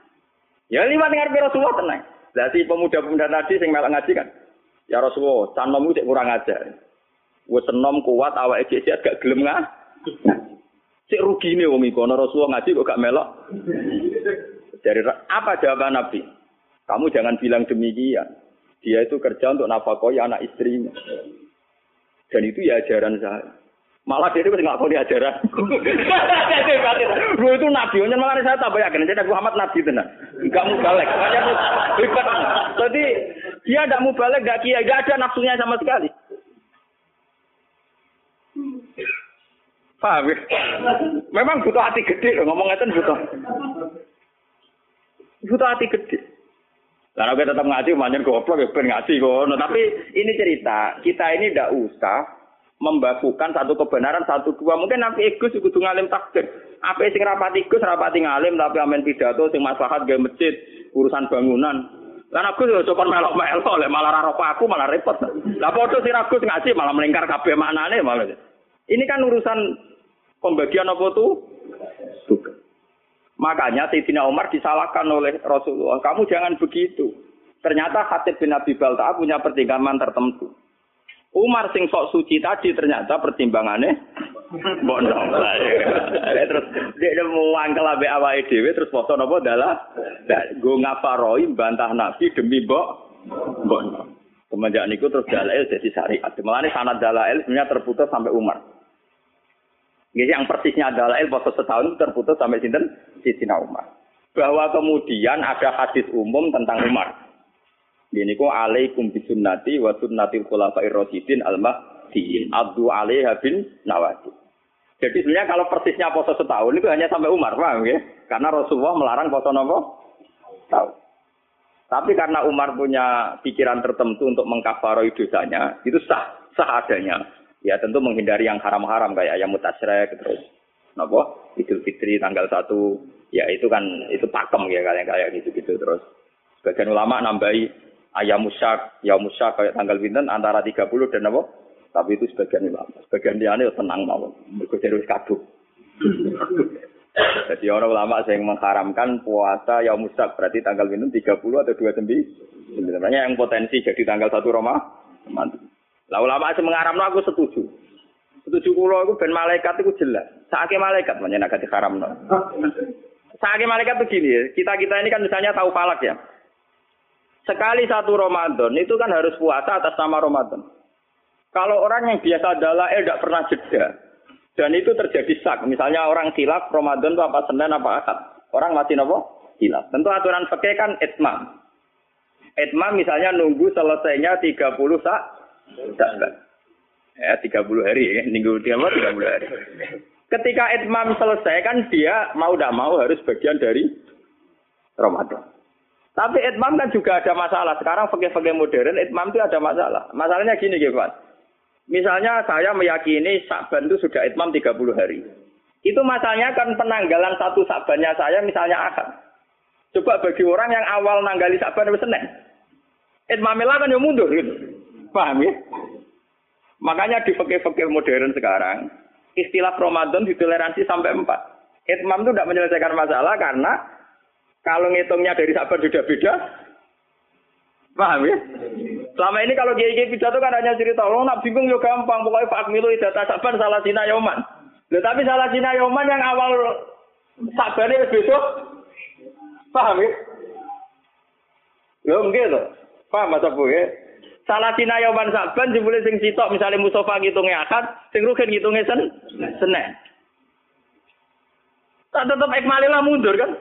Speaker 1: Ya liwat ngarep Rasulullah tenang. Lah si pemuda-pemuda tadi sing melok ngaji kan. Ya Rasulullah, canommu cek kurang ajar. Wes enom kuat awake cek gak gelem ngah. Cek rugine wong iku ana Rasulullah ngaji kok gak melok. Dari apa jawaban Nabi? Kamu jangan bilang demikian. Dia itu kerja untuk nafkahi anak istrinya. Dan itu ya ajaran saya. Malah dia itu nggak tahu ajaran. Lu itu nabi, malah saya tambah yakin. Jadi aku Muhammad nabi tenan. Enggak mau balik. Makanya ribet. Jadi dia tidak mau balik, enggak kiai, enggak ada nafsunya sama sekali. Paham ya? Memang butuh hati gede loh, ngomong itu butuh. Butuh hati gede. Karena kita tetap ngaji, manjan goblok ya ben ngaji kok. Tapi ini cerita, kita ini tidak usah membakukan satu kebenaran satu dua. Mungkin nanti sih kudu ngalim takdir. Apa sing rapati ego, rapati ngalim tapi amen pidato sing maslahat gawe masjid, urusan bangunan. Lan aku yo coba melok-melok lek malah ra aku malah repot. Lah padha sing aku ngaji malah melingkar kabeh maknane malah. Ini kan urusan pembagian apa tuh? Makanya Sayyidina Umar disalahkan oleh Rasulullah. Kamu jangan begitu. Ternyata Khatib bin Abi Balta punya pertimbangan tertentu. Umar sing sok suci tadi ternyata pertimbangannya bondo. terus dia mau wangkel abe awake dhewe terus foto nopo adalah go ngaparoi bantah Nabi demi mbok bondo. Semenjak niku terus dalail jadi syariat. Mulane sanad dalail sebenarnya terputus sampai Umar. Jadi yang persisnya adalah el foto setahun terputus sampai sinten Sidina Umar. Bahwa kemudian ada hadis umum tentang Umar. Ini kok alaikum bisunnati wa sunnatil khulafair rasyidin al mahdiin abdu alaiha bin nawati. Jadi sebenarnya kalau persisnya poso setahun itu hanya sampai Umar, paham ya? Karena Rasulullah melarang poso nopo tahu. Tapi karena Umar punya pikiran tertentu untuk mengkafaroi dosanya, itu sah, sah adanya. Ya tentu menghindari yang haram-haram kayak ayam mutasrek terus nopo Idul Fitri tanggal satu ya itu kan itu pakem ya kayak kayak gitu-gitu terus sebagian ulama nambahi ayam musak, ya musak kayak tanggal binten antara 30 dan nopo tapi itu sebagian ulama sebagian dia ini tenang mau mereka jadi kado jadi orang ulama yang mengharamkan puasa ya musak berarti tanggal binten 30 atau 29 sebenarnya yang potensi jadi tanggal satu Roma lah ulama sing mengaramno aku setuju. Setuju kula iku ben malaikat iku jelas. Saake malaikat menyang agak diharamno. Saake malaikat begini, kita-kita ini kan misalnya tahu falak ya. Sekali satu Ramadan itu kan harus puasa atas nama Ramadan. Kalau orang yang biasa adalah eh tidak pernah jeda dan itu terjadi sak, misalnya orang silap Ramadan itu apa Senin apa Ahad, orang masih nopo silap. Tentu aturan pakai kan etmam. Etmam misalnya nunggu selesainya 30 sak. Ya, 30 hari ya, minggu tiga puluh hari. Ketika itmam selesai kan dia mau tidak mau harus bagian dari Ramadan. Tapi itmam kan juga ada masalah. Sekarang fakir-fakir modern itmam itu ada masalah. Masalahnya gini, Pak. Misalnya saya meyakini Sakban itu sudah itmam 30 hari. Itu masalahnya kan penanggalan satu Sakbannya saya misalnya akan. Coba bagi orang yang awal nanggali Sakban itu Senin. Itmamilah kan yang mundur gitu. Paham ya? Makanya di fakir-fakir modern sekarang, istilah Ramadan ditoleransi sampai empat. Itmam itu tidak menyelesaikan masalah karena kalau ngitungnya dari sabar sudah beda, Paham ya? Selama ini kalau kiai kiai pidato kan hanya cerita, lo nak bingung yo gampang, pokoknya Pak Milu data saban salah Cina Yoman. Loh, tapi salah Cina Yoman yang awal sabarnya besok, paham ya? Yo mungkin loh, paham mas Abu ya? Salah Cina Yoman saban jebule sing sitok misalnya Mustafa ngitungnya akad, sing rugen ngitungnya sen, senen. Tak tetap ekmalilah mundur kan?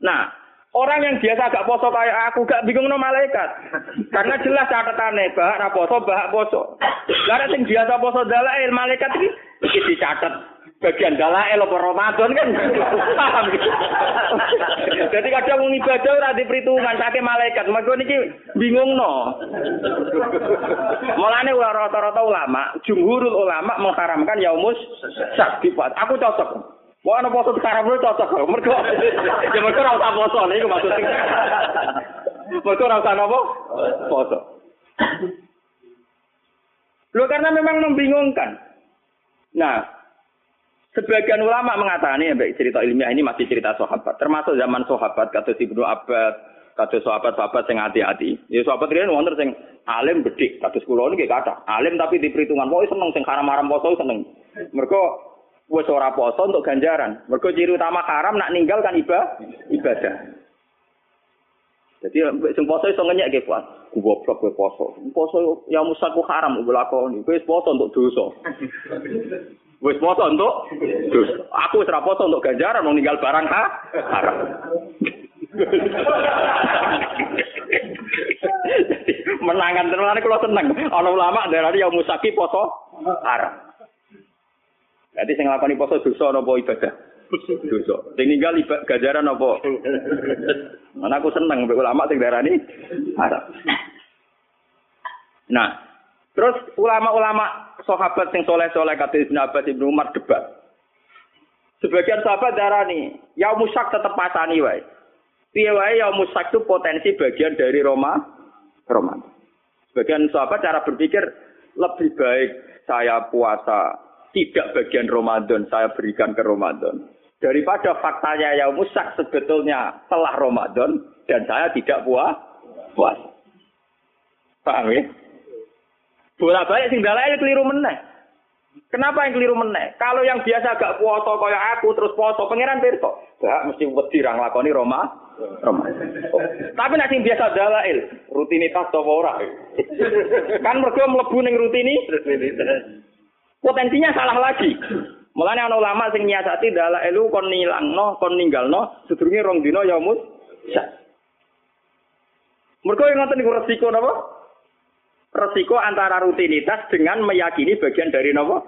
Speaker 1: Nah, Orang yang biasa gak poso kayak aku gak bingung no malaikat. Karena jelas catatannya bahak ra poso, bahak poso. Karena sing biasa poso dalail malaikat iki iki dicatat bagian dalail apa Ramadan kan. Paham Jadi kadang wong ibadah ora diperhitungan saking malaikat. Mergo niki bingung no. Mulane rata-rata ulama, jumhurul ulama mengharamkan yaumus sak Aku cocok. Wah, ana poso sekarang lu cocok. Mergo ya mergo ora usah poso niku maksudnya. Mergo ora usah napa? Poso. Loh karena memang membingungkan. Nah, sebagian ulama mengatakan ya baik cerita ilmiah ini masih cerita sahabat, termasuk zaman sahabat kata Ibnu Abbas, kata sahabat-sahabat yang hati-hati. Ya sahabat riyen wonten sing alim gede, kados kula niki kathah. Alim tapi di perhitungan, kok seneng sing haram-haram poso seneng. Mergo wis ora poso untuk ganjaran. Mergo ciri utama haram nak ninggal kan ibadah. Jadi sing poso iso ngenyek ge kuat. Goblok kowe poso. Poso ya musaku haram mbok lakoni. Kowe poso untuk dosa. Wis poso untuk dosa. Aku wis ora poso untuk ganjaran mau ninggal barang ha? haram. menangan tenan kalau seneng. Ana ulama darani ya musaki poso haram. Jadi sing nglakoni poso dosa napa ibadah? Dosa. Sing ninggal ibadah ganjaran apa? Mana aku seneng mbek ulama sing haram. Nah, terus ulama-ulama sahabat sing soleh-soleh kata Ibnu Abbas Ibnu Umar debat. Sebagian sahabat darani, ya musak tetep pasani wae. Piye wae ya musak itu potensi bagian dari Roma Roma. Sebagian sahabat cara berpikir lebih baik saya puasa tidak bagian Ramadan saya berikan ke Ramadan. Daripada faktanya yang musak sebetulnya telah Ramadan dan saya tidak puas puas. Paham ya? Bola balik sing dalane keliru meneh. Kenapa yang keliru meneh? Kalau yang biasa gak puasa kaya aku terus puasa pangeran pirsa. Gak mesti wedi ra nglakoni Roma. Roma. Oh. Tapi nek sing biasa dalail, rutinitas to ora? kan mergo mlebu ning rutini potensinya salah lagi. Mulane ana ulama sing nyiasati dalah elu kon nilangno, kon ninggalno sedurunge rong dina ya mus. Mergo yang ngoten niku resiko napa? Resiko antara rutinitas dengan meyakini bagian dari napa?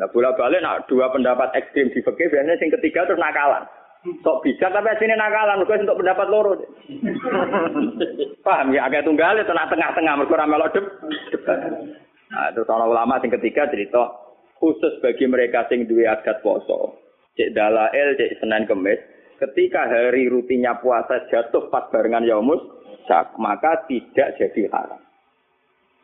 Speaker 1: Nah, bola balik nak dua pendapat ekstrim di fikih biasanya sing ketiga terus nakalan. Sok bisa tapi aslinya nakalan, mergo untuk pendapat loro. Paham ya, agak tunggal tengah-tengah mergo ora melok debat. Nah, terus ana ulama sing ketiga cerita khusus bagi mereka sing duwe adat poso. Cek dalail, cek Senin Kemis, ketika hari rutinnya puasa jatuh pas barengan yaumus maka tidak jadi haram.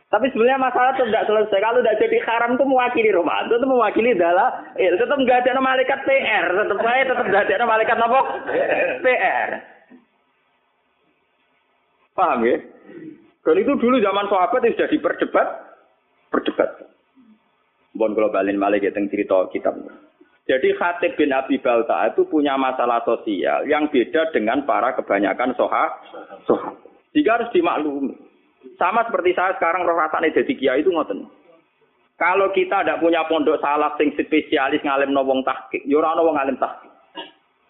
Speaker 1: Tapi sebenarnya masalah itu tidak selesai. Kalau tidak jadi haram itu mewakili Ramadan, itu mewakili adalah, eh, tetap nggak ada malaikat PR, tetap saya tetap nggak ada malaikat apa? PR. Paham ya? Dan itu dulu zaman sahabat itu sudah diperdebat, berdebat. Bon kalau malah kita cerita kitab. Jadi Khatib bin Abi Balta itu punya masalah sosial yang beda dengan para kebanyakan soha. soha. Jika harus dimaklumi. Sama seperti saya sekarang roh rasanya jadi kiai itu ngoten. Kalau kita tidak punya pondok salaf sing spesialis ngalim wong tahqiq, yo ora wong ngalim tahqiq.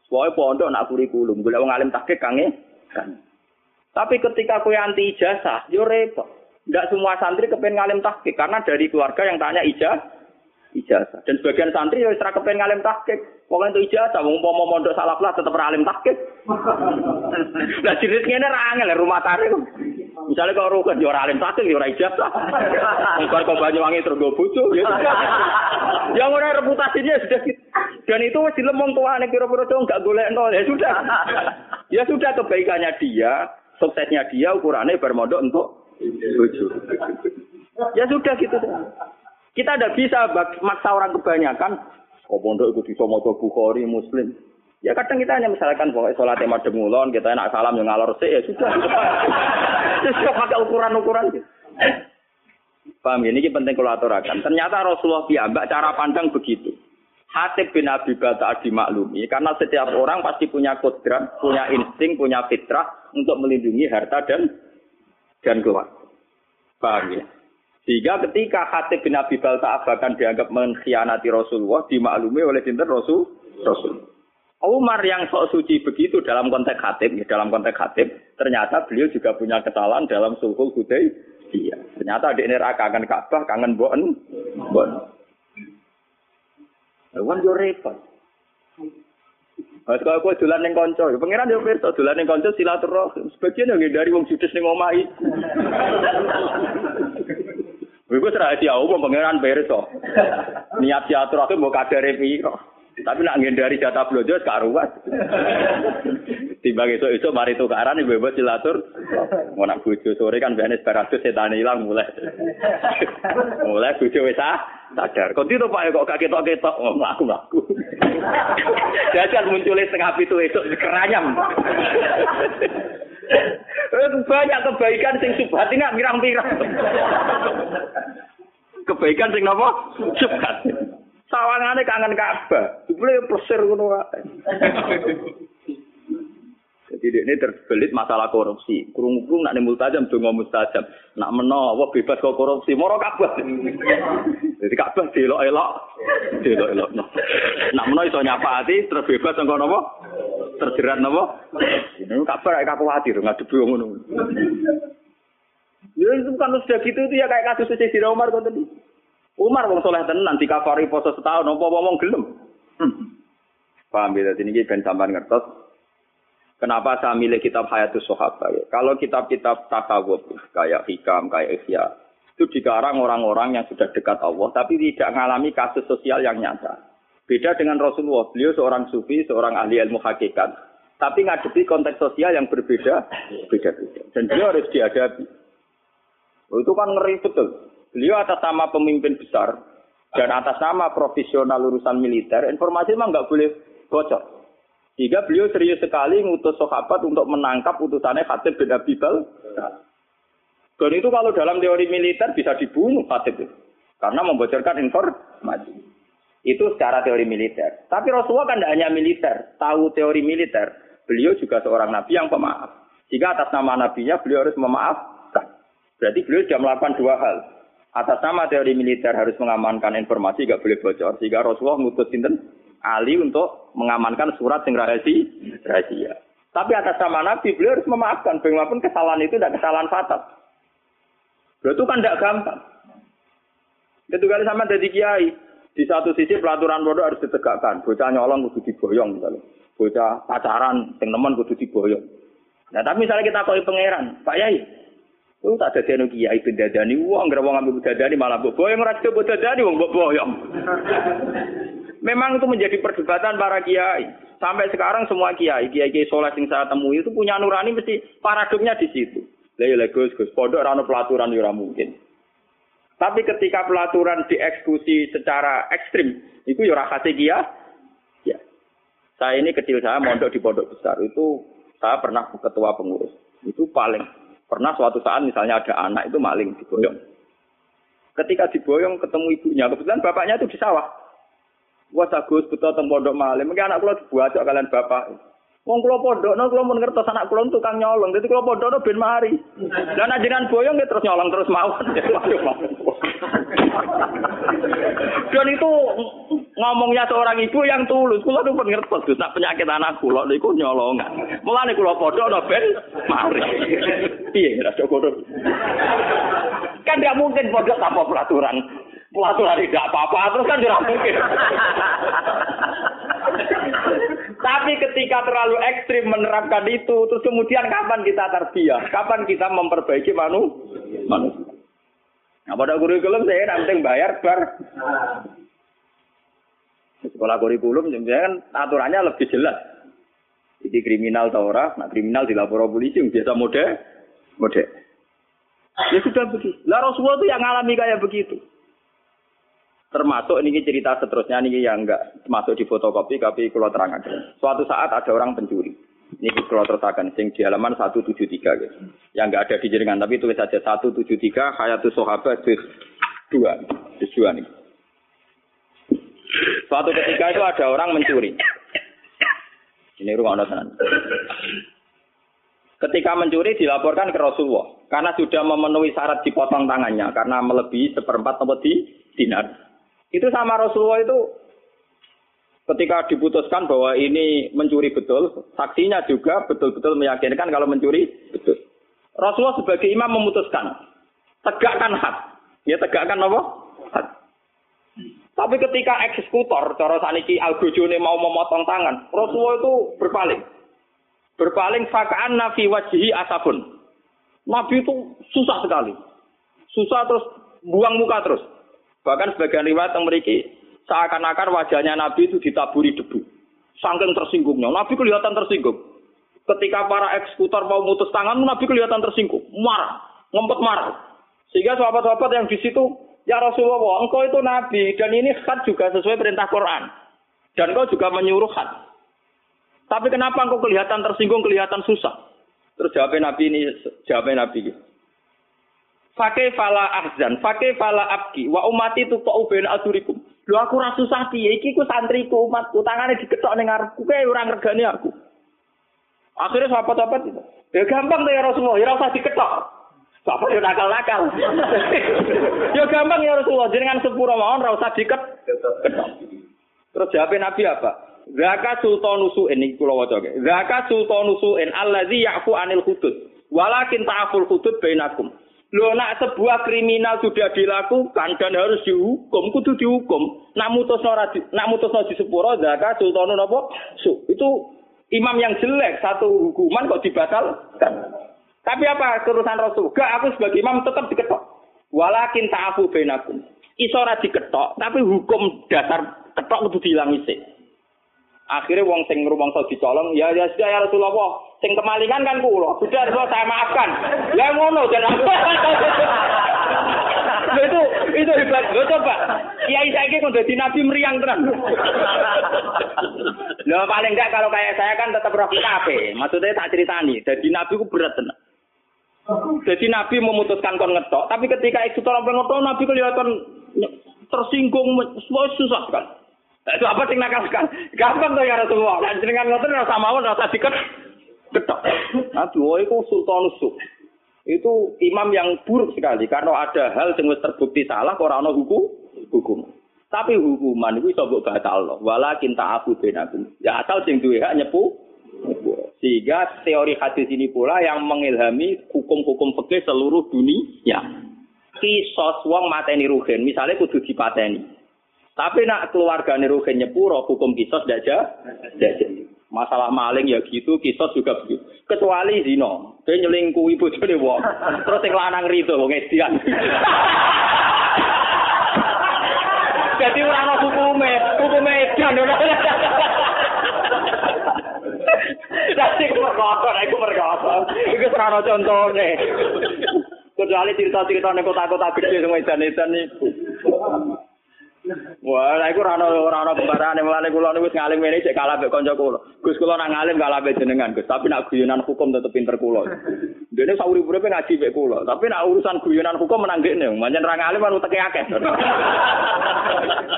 Speaker 1: Soale pondok nak kurikulum, golek wong alim tahqiq kange kan. Tapi ketika kowe anti ijazah, yo repot. Tidak semua santri kepengen ngalim tahkik karena dari keluarga yang tanya ijazah, ijazah. Dan sebagian santri ya setelah kepengen ngalim tahkik. Pokoknya itu ijazah, mau mau mondok salah lah tetap alim tahkik. Nah jenisnya ini rangel rumah tarik. Misalnya kalau rukun ya alim tahkik ya ijazah. Mungkin kau banyak wangi terus. Yang orang reputasinya sudah gitu. Dan itu masih lemong tua nih kira-kira nggak boleh nol ya sudah. Ya sudah kebaikannya dia, suksesnya dia ukurannya bermodok untuk Ya sudah gitu. Kita tidak bisa maksa orang kebanyakan. Oh pondok ikut bisa moto Bukhari, Muslim. Ya kadang kita hanya misalkan pokoknya sholat madem ngulon, kita enak salam yang ngalor sih, ya sudah. Sudah pakai ukuran-ukuran gitu. Paham ya? Ini penting kalau aturakan. Ternyata Rasulullah piyambak cara pandang begitu. Hatib bin Abi Bata dimaklumi karena setiap orang pasti punya kodrat, punya insting, punya fitrah untuk melindungi harta dan dan keluarga. Paham ya? Sehingga ketika Hatib bin Abi Balta akan dianggap mengkhianati Rasulullah, dimaklumi oleh sinter Rasul Rasul. Umar yang sok suci begitu dalam konteks khatib, ya, dalam konteks khatib, ternyata beliau juga punya kesalahan dalam sulhul Iya. Ternyata di neraka kangen Ka'bah, kangen bon, bon. Wan yo. Mas kalau aku dolan ning kanca, ya pangeran yo pirsa dolan ning kanca silaturahim. Sebagian yang dari wong judes ning omahe. Iku rahasia umum pangeran pirsa. Niat silaturahim mbok kadare piro. Tapi nak ngendari jatah blojo karuan. Timbang itu itu mari tukaran ibu ibu silatur. Mau nak bojo sore kan biasanya separatus setan hilang mulai. mulai bojo wis sadar. Kok itu pak kok ketok ketok oh, ngaku ngaku. Jajal munculnya setengah itu itu keranyam. Banyak kebaikan sing subhat ini mirang-mirang. Kebaikan sing apa? Subhat. Sawangane kangen Ka'bah. Jebule plesir ngono wae. Jadi ini terbelit masalah korupsi. Kurung-kurung nak nimul tajam, dongo mustajam. Nak menawa bebas kok korupsi, moro Ka'bah. Jadi Ka'bah delok-elok, delok-elok. Nak menawa iso nyapati, terus bebas engko napa? Terjerat napa? Ini Ka'bah kayak kaku hati, ngadepi wong ngono. Ya itu kan sudah gitu itu ya kayak kasus Siti Umar kok tadi. Umar wong soleh tenan dikafari poso setahun apa ngomong gelem. Hmm. Paham ya, ini ben sampean ngertos. Kenapa saya milih kitab Hayatus Sahabat ya? Kalau kitab-kitab tasawuf kayak hikam, kayak ihya, itu dikarang orang-orang yang sudah dekat Allah tapi tidak mengalami kasus sosial yang nyata. Beda dengan Rasulullah, beliau seorang sufi, seorang ahli ilmu hakikat, tapi ngadepi konteks sosial yang berbeda, beda-beda. Dan beliau harus dihadapi. Oh, itu kan ngeri betul. Beliau atas nama pemimpin besar dan atas nama profesional urusan militer, informasi memang nggak boleh bocor. Jika beliau serius sekali ngutus sahabat untuk menangkap utusannya Khatib bin Abi Bal. Dan itu kalau dalam teori militer bisa dibunuh Khatib itu. Karena membocorkan informasi. Itu secara teori militer. Tapi Rasulullah kan tidak hanya militer. Tahu teori militer. Beliau juga seorang nabi yang pemaaf. Jika atas nama nabinya beliau harus memaafkan. Berarti beliau sudah melakukan dua hal atas nama teori militer harus mengamankan informasi gak boleh bocor sehingga Rasulullah ngutus sinten Ali untuk mengamankan surat sing rahasia. Tapi atas nama Nabi beliau harus memaafkan. Bagaimanapun kesalahan itu tidak kesalahan fatal. Beliau itu kan tidak gampang. Ketika sama dari kiai. Di satu sisi pelaturan bodoh harus ditegakkan. Bocah nyolong kudu diboyong misalnya. Bocah pacaran sing nemen kudu diboyong. Nah tapi misalnya kita koi pangeran Pak Yai. Lu tak ada dene kiai ben dadani wong, ngira wong dadani malah mbok boyong. Ora coba dadani wong mbok boyong. Memang itu menjadi perdebatan para kiai. Sampai sekarang semua kiai, kiai-kiai soleh yang saya temui itu punya nurani mesti paradoknya di situ. Lah ya Gus, Gus, pondok ora pelaturan ya mungkin. Tapi ketika pelaturan dieksekusi secara ekstrim, itu ya ora kia. Ya. Saya ini kecil saya mondok di pondok besar itu saya pernah ketua pengurus. Itu paling Pernah suatu saat misalnya ada anak itu maling diboyong. Ketika diboyong ketemu ibunya, kebetulan bapaknya itu di sawah. Wah bagus betul teng pondok maling. Mungkin anak kula dibuat kalian bapak. Wong kula pondok, no kula mun ngertos anak kula tukang nyolong. Dadi kula pondok no ben mari. Lah nek boyong terus nyolong terus mau. Dan itu ngomongnya seorang ibu yang tulus. Kula tuh pun ngertos Gus, nak penyakit anak kula niku nyolongan. Mulane kula pondok no ben mari. Piye ora cukup. Kan tidak mungkin pondok tanpa pelaturan. Pelaturan tidak apa-apa terus kan tidak mungkin. Tapi ketika terlalu ekstrim menerapkan itu, terus kemudian kapan kita terbiah? Kapan kita memperbaiki manu? manusia? Nah, pada kurikulum saya nanti bayar bar. Sekolah kurikulum sebenarnya kan aturannya lebih jelas. Jadi kriminal atau orang, nah kriminal dilapor polisi, biasa mode, mode. Ya sudah begitu. Lah Rasulullah itu yang ngalami kayak begitu. Termasuk ini cerita seterusnya ini yang enggak masuk di fotokopi tapi kalau terangkan. Suatu saat ada orang pencuri. Ini kalau tertakan sing di halaman 173 gitu. Yang enggak ada di jaringan tapi tulis saja 173 Hayatus Sahabat juz 2. Juz 2 nih. Suatu ketika itu ada orang mencuri. Ini rumah tenan. Ketika mencuri dilaporkan ke Rasulullah karena sudah memenuhi syarat dipotong tangannya karena melebihi seperempat tempat di dinar. Itu sama Rasulullah itu ketika diputuskan bahwa ini mencuri betul, saksinya juga betul-betul meyakinkan kalau mencuri betul. Rasulullah sebagai imam memutuskan, tegakkan hak. Ya tegakkan apa? Hak. Tapi ketika eksekutor, cara saniki Al-Bojone mau memotong tangan, Rasulullah itu berpaling. Berpaling fakaan nafi wajihi asabun. Nabi itu susah sekali. Susah terus buang muka terus. Bahkan sebagian riwayat yang memiliki seakan-akan wajahnya Nabi itu ditaburi debu. Sangking tersinggungnya. Nabi kelihatan tersinggung. Ketika para eksekutor mau mutus tangan, Nabi kelihatan tersinggung. Marah. Ngempet marah. Sehingga sahabat-sahabat yang di situ, Ya Rasulullah, engkau itu Nabi. Dan ini khat juga sesuai perintah Quran. Dan engkau juga menyuruh khat. Tapi kenapa engkau kelihatan tersinggung, kelihatan susah? Terus jawabnya Nabi ini, jawabnya Nabi gitu. Pakai fala ahzan, pakai fala abki, wa umati tu kok uben adurikum. Lu aku rasu susah piye iki ku santriku umatku, tangane diketok ning ngarepku kae ora ngregani aku. Akhirnya sahabat-sahabat itu. Ya gampang tuh ya Rasulullah, ya usah diketok. Bapak ya nakal-nakal. ya gampang ya Rasulullah, jenengan sepuro mawon ora usah. Terus jawab Nabi apa? Zaka sultanusu ini kula waca Zaka sultanusu in allazi ya'fu anil hudud. Walakin ta'aful hudud bainakum. Loh nak sebuah kriminal sudah dilakukan dan harus dihukum, kudu dihukum. Nak mutus ora di, nak mutus di sepuro zakat sultanun apa? Su. Itu imam yang jelek satu hukuman kok dibatalkan. Tapi apa kerusan Rasul? Gak aku sebagai imam tetap diketok. Walakin ta'afu benakum. Iso ora diketok, tapi hukum dasar ketok kudu dihilang isik. Akhirnya wong sing rumangsa dicolong, ya ya sudah ya Rasulullah, sing kemalingan kan kula. Sudah Rasulullah saya maafkan. Ya ngono dan itu itu hebat. Lo coba. Kiai saya kok dadi nabi meriang tenan. Lo paling enggak kalau kayak saya kan tetap roh kafe. Maksudnya tak ceritani. Jadi nabi ku berat tenan. Jadi Nabi memutuskan kon ngetok, tapi ketika itu tolong ngetok, Nabi kelihatan tersinggung, susah kan. Itu apa sing nakal kan? Gampang tuh ya Rasulullah. Jenengan ngoten ora sama ora usah diket. Ketok. Aduh, itu sultan usuk. Itu imam yang buruk sekali karena ada hal yang terbukti salah kok ora hukum hukum. Tapi hukuman itu bisa mbok batal Walakin ta'afu benakum. Ya asal sing duwe hak nyepu. Sehingga teori hadis ini pula yang mengilhami hukum-hukum fikih seluruh dunia. Kisos wong mateni rugen, misalnya kudu dipateni. Tapi nak keluarga Ruhin nyepuro hukum kisos tidak jadi. Masalah maling ya gitu, kisos juga begitu. Kecuali zino, dia nyelingkuhi bojone wong. Terus yang lanang rido wong edian. Jadi ora ana hukume, hukume edian ora. Dadi merkoso, iku merkoso. Iku ora contone. Kecuali cerita-cerita nek kota-kota gede sing edan-edan. Wah, lha iku ora ono ora ono kembarane mulane kula niku wis ngalim ngene cek kalah mbek kanca kula. Gus kula nang ngalim kalah mbek jenengan, Gus. Tapi nak guyonan hukum tetep pinter kula. Dene sauri-uripe ngaji mbek kula, tapi nak urusan guyonan hukum menang dekne. Manjen ra ngalim kan uteke akeh.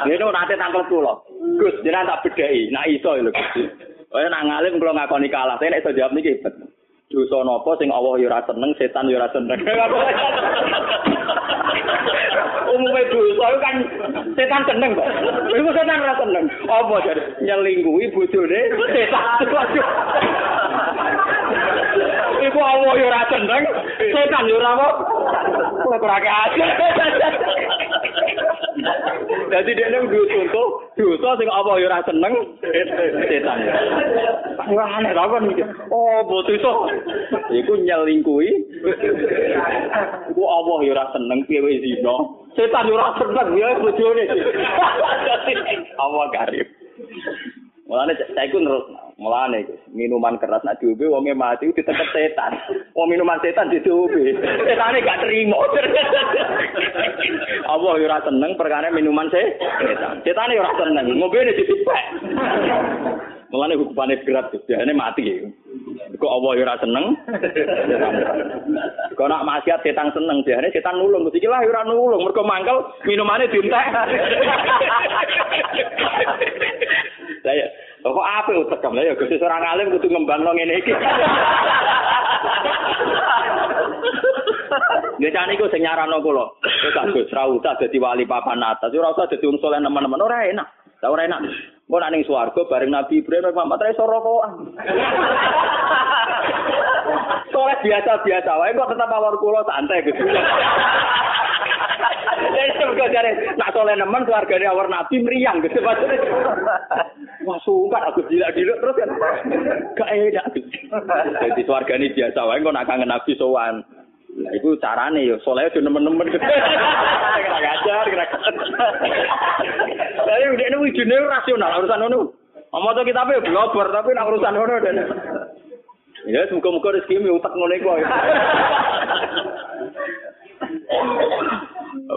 Speaker 1: Dene nate tangkel kula. Gus, jenengan tak bedheki, nak iso lho Gus. Oh, nak ngalim kula ngakoni kalah, nek iso jawab niki hebat. Dosa napa sing Allah ya ora seneng, setan ya ora seneng. Umume dosa kan setan seneng kok. Iku setan ora seneng. Apa jadi nyelingkuhi bojone setan. Iku Allah ya ora seneng, setan ya ora apa. Kok ora aja. Dadi dia nang duwe contoh, dosa sing apa ya ora seneng setan. Ora aneh ta kan iki. Oh, dosa. Iku nyelingkuhi. Iku Allah ya ora seneng piye wis zina. Setan ora seneng ya bojone. Allah karim. Mulane saya iku nurut. Mulane minuman keras nak diombe wonge mati ditekep setan. Wong minuman setan dicobe. Setane gak terima. Allah yo ora seneng perkara minuman setan. Setane ora seneng. Ngombe ditipek. Mulane hukumane berat, biasane mati. Kok Allah ora seneng. Kok nak maksiat setan seneng, biasane setan nulung. Mesti lah ora nulung, mergo mangkel minumane dientek. Saya kok apa utekam lah ya Gusti seorang alim kudu ngembangno ngene iki. Biasane iku sing nyarano kula. Wis Gus ra usah dadi wali papan atas, ora usah dadi wong saleh nemen-nemen ora enak. Ora enak. Nek ning swarga bareng Nabi Ibrahim Muhammad ra iso rokokan. Soleh biasa-biasa wae kok tetap awar kula santai Gus. Jadi surga jare nak soleh nemen keluargane awar Nabi meriang gitu Wah sungkan aku dilak-diluk terus kan. Gak enak. Jadi keluargane biasa wae kok nak kangen Nabi sowan. Nah, itu carane yo soleh yo nemen-nemen. Kira ngajar, kira. Tapi udah ini wujudnya rasional urusan ngono. Omong tuh kita pe blogger tapi nak urusan ngono dan. Ya, semoga-moga rezeki mi utak ngono iku.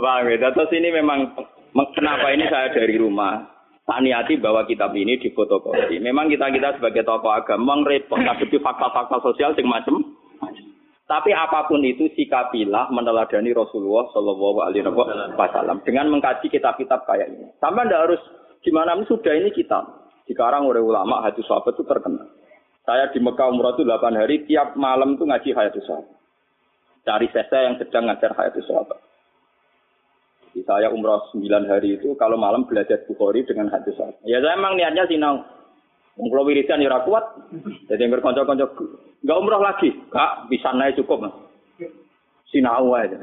Speaker 1: Bang, ya, terus ini memang kenapa ini saya dari rumah tak niati bahwa kitab ini difotokopi. Memang kita kita sebagai tokoh agama repot ngadepi fakta-fakta sosial sing macem. Tapi apa pun itu sikapilah meneladani Rasulullah Shallallahu Alaihi Wasallam dengan mengkaji kitab-kitab kayak ini. Sampai anda harus gimana sudah ini kitab dikarang oleh ulama hadis sahabat itu terkenal. Saya di Mekah umrah itu 8 hari tiap malam itu ngaji hadis sahabat. Cari sesa yang sedang ngajar hadis sahabat. Jadi saya umrah 9 hari itu kalau malam belajar Bukhari dengan hadis sahabat. Ya saya emang niatnya sinau. Wong kula wiridan ya kuat. Jadi yang kanca-kanca enggak umroh lagi. Kak, bisa naik cukup, Mas. Sinau aja.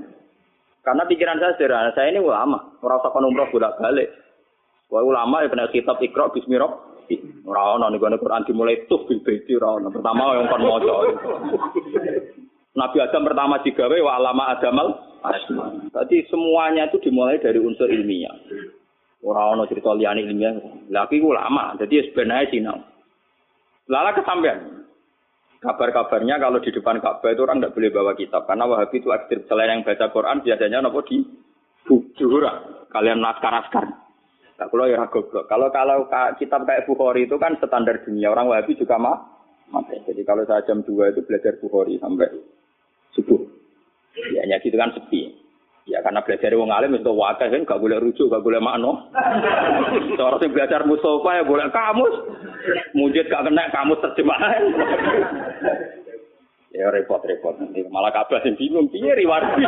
Speaker 1: Karena pikiran saya sederhana, saya ini ulama, ora usah kon umroh bolak-balik. Wah ulama ya kena kitab Iqra bismillah. Ora ono ning Quran dimulai tuh bil baiti. Pertama yang kon maca. Nabi Adam pertama digawe wa alama adamal. Tadi semuanya itu dimulai dari unsur ilmiah. Ora ana cerita liyane ilmiah. Lah iki ulama, dadi wis ben ae sinau. Lala kesampean. Kabar-kabarnya kalau di depan Ka'bah itu orang tidak boleh bawa kitab karena Wahabi itu ekstrim. Selain yang baca Quran biasanya nopo di juhura. Kalian naskar-naskar. Nah, kalau ya goblok. Kalau kalau kitab kayak Bukhari itu kan standar dunia. Orang Wahabi juga mah. Jadi kalau saya jam 2 itu belajar Bukhari sampai subuh. Ya, hanya gitu kan sepi. Ya karena belajar wong alim itu wakil kan gak boleh rujuk, gak boleh makno. Cara sing belajar Mustafa ya boleh kamus. Mujid gak kena kamus terjemahan. ya repot-repot nanti malah kabar sing bingung piye riwayat.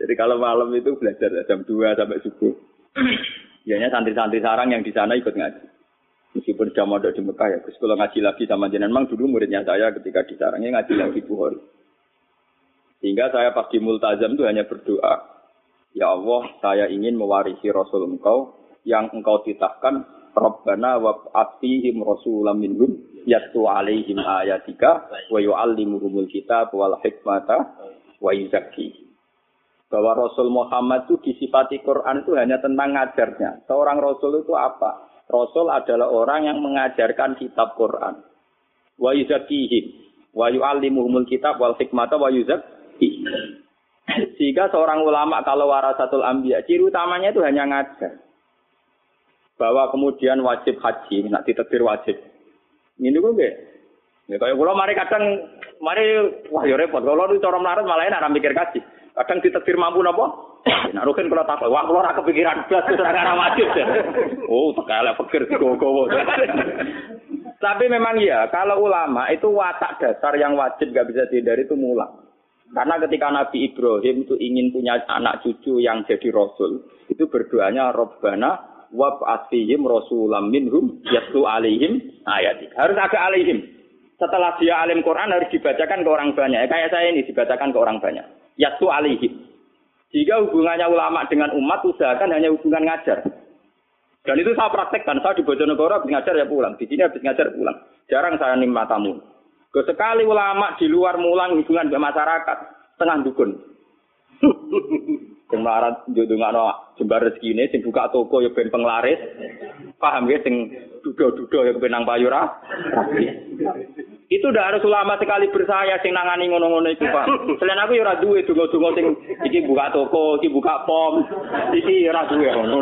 Speaker 1: Jadi kalau malam itu belajar jam 2 sampai subuh. Biasanya santri-santri sarang yang di sana ikut ngaji. Meskipun sudah mau di Mekah ya, kalau ngaji lagi sama jenengan, memang dulu muridnya saya ketika di sarangnya ngaji lagi Bukhari. Sehingga saya pas di multazam itu hanya berdoa, Ya Allah, saya ingin mewarisi Rasul engkau yang engkau titahkan, Rabbana wa atihim rasulam minhum, yattu alaihim ayatika, wa yu'allimuhumul kitab wal hikmata, wa yuzaki. Bahwa Rasul Muhammad itu disifati Quran itu hanya tentang ngajarnya. Seorang Rasul itu apa? Rasul adalah orang yang mengajarkan kitab Quran. Wa yuzakihim. Wa yu'allimuhumul kitab wal hikmata wa yuzaki. Sehingga seorang ulama kalau warasatul ambiya, ciri utamanya itu hanya ngajar. Bahwa kemudian wajib haji, nak ditetir wajib. Ini gue gak? Ya kayak kalau mari kadang, mari wah ya repot. Kalau lu cara melarat malah enak mikir kaji. Kadang ditetir mampu nopo? Nah, rukin kalau tak wah kalau ora kepikiran blas wis ora wajib. Oh, tekalek pikir gowo Tapi memang ya, kalau ulama itu watak dasar yang wajib gak bisa dihindari itu mulang. Karena ketika Nabi Ibrahim itu ingin punya anak cucu yang jadi rasul, itu berdoanya Robbana wab asihim rasulam minhum yatlu alihim ayat. Harus agak alihim. Setelah dia alim Quran harus dibacakan ke orang banyak. Kayak saya ini dibacakan ke orang banyak. Yatlu alihim. Jika hubungannya ulama dengan umat, usahakan hanya hubungan ngajar. Dan itu saya praktekkan. Saya di Bojonegoro habis ngajar ya pulang. Di sini habis ngajar pulang. Jarang saya nimah tamu. Sekali ulama di luar mulang hubungan dengan masyarakat, tengah dukun. Sing melarat no jembar ini, sing buka toko ya ben penglaris. Paham ya sing dudo-dudo ya kebenang payura. Itu udah harus ulama sekali bersaya sing nangani ngono-ngono itu, Pak. Selain aku ya ora duwe donga-donga sing iki buka toko, iki buka pom, iki ya ora duwe ngono.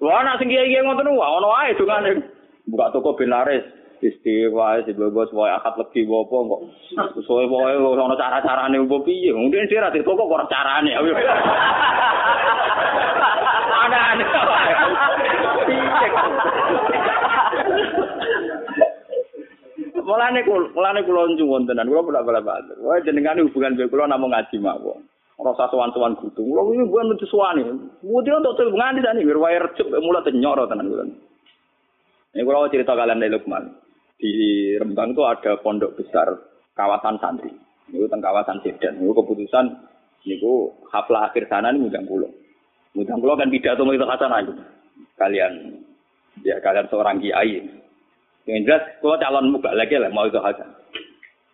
Speaker 1: Wah, nak sing kiai ngoten wae ono wae dongane. Buka toko ben laris. Istiwa, si bebas, wae akad legi apa kok. Soe wae ono cara-carane opo piye. Mungkin sih ra toko kok ora carane. Ana-ana. Mulane kula mulane kula nyuwun tenan, kula bolak balik matur. Wah jenengan hubungan kula namung ngaji mawon. Rasa sowan-sowan kudu. Kula iki bukan metu suwane. Mudi untuk hubungan di sini, wae recep mulai tenyoro tenan kula. Ini kula cerita kalian dari Lukman. Di Rembang itu ada pondok besar kawasan santri. Ini tentang kawasan Sedan. Ini keputusan niku haflah akhir sana ini mudang pulau. Mudang pulau kan pidato itu kata itu. Kalian ya kalian seorang kiai yang jelas, kalau calon muka lagi lah mau itu hasan.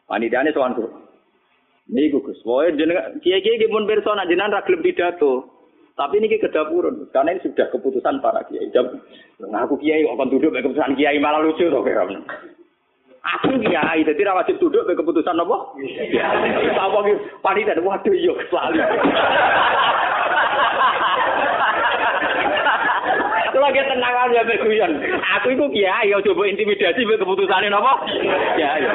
Speaker 1: Panitianya soal tuh. Ini gugus. Pokoknya jenengan kiai kiai pun persona jenengan ragilem pidato. Tapi ini ke dapurun, karena ini sudah keputusan para kiai. Nah, aku kiai akan duduk keputusan kiai malah lucu tuh kira Aku kiai, jadi rawat wajib duduk ke keputusan apa? Kiai. Apa gitu? Panitia, waduh iya selalu. Kalau kita tenang aja berguyon. Aku itu kiai, ya coba intimidasi keputusan apa? Kiai.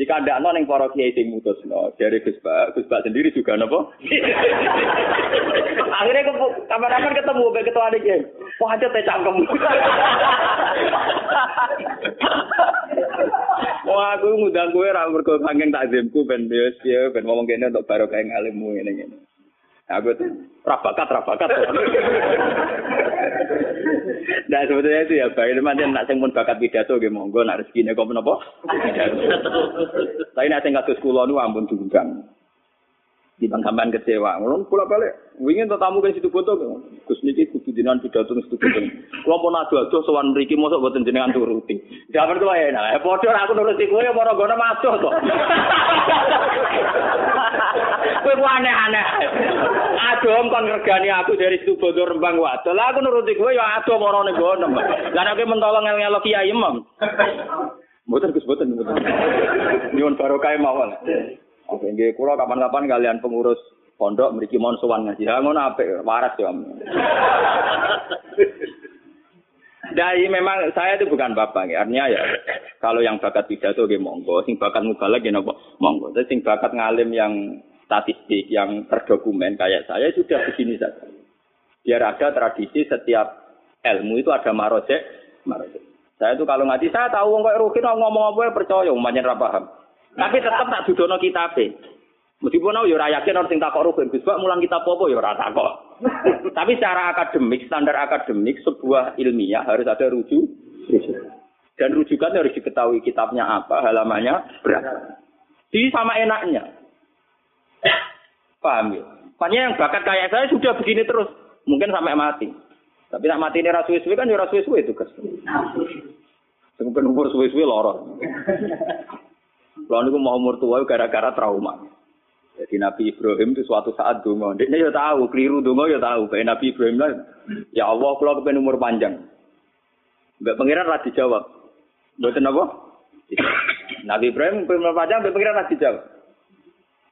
Speaker 1: Jika ada non yang para kiai sing mutus no, dari Gus Bak sendiri juga nopo. Akhirnya ke kapan-kapan ketemu be ketua adik kiai. Wah aja teh cangkem. Wah aku ngundang kowe ra mergo saking takzimku ben yo ben ngomong kene untuk barokah ngalimmu ngene ngene. Aku tuh rabakat rabakat. Nah sebetulnya itu ya baik teman nak sing pun bakat pidato gitu monggo nak rezeki kok menapa. Tapi nak sing kados kula nu ampun diundang. di bang sampean kecewa. Ngono kula balik. Wingi entuk tamu kan situ foto. Gus niki kudu dinan pidato situ foto. Kula pun adu-adu sowan mriki mosok boten jenengan turuti. Jaman kula enak. Eh padha aku nuruti kowe ya para gono madoh to. Kowe ku aneh-aneh. Aduh kon ngregani aku dari situ foto rembang wadol. Lah aku nuruti kowe ya adoh para ning gono. Lah nek mentolo ngel-ngelo kiai imam. Mboten Gus mboten. Nyuwun barokah mawon. Oke, nggih kula kapan-kapan kalian pengurus pondok mriki mon ngaji. Ha ngono apik, waras ya. Dari memang saya itu bukan bapak, ya. artinya ya kalau yang bakat pidato nggih monggo, sing bakat mubalak nggih napa monggo. Tapi sing bakat ngalim yang statistik, yang terdokumen kayak saya sudah begini saja. Biar ada tradisi setiap ilmu itu ada marojek, marojek. Saya itu kalau ngaji saya tahu wong kok rukin ngomong apa ya percaya, umpamanya ra paham. Tapi tetap tak dudono kitabe. Meskipun aku ya ora yakin orang sing takok rukun, Gus mulang kita apa ya ora takok. Tapi secara akademik, standar akademik sebuah ilmiah harus ada rujuk. Dan rujukan harus diketahui kitabnya apa, halamannya berapa. Jadi sama enaknya. Paham ya? Makanya yang bakat kayak saya sudah begini terus. Mungkin sampai mati. Tapi nak mati ini rasu suwe kan ya rasu suwe itu kes. Mungkin umur suwe-suwe lorong. Kalau niku mau umur tua gara-gara trauma. Jadi Nabi Ibrahim itu suatu saat dungo. Dia ya tahu, keliru dungo ya tahu. Kayak Nabi Ibrahim lah, ya Allah kalau kepen umur panjang. Mbak pengiran lah dijawab. Betul apa? Nabi Ibrahim umur panjang, mbak pengiran lah dijawab.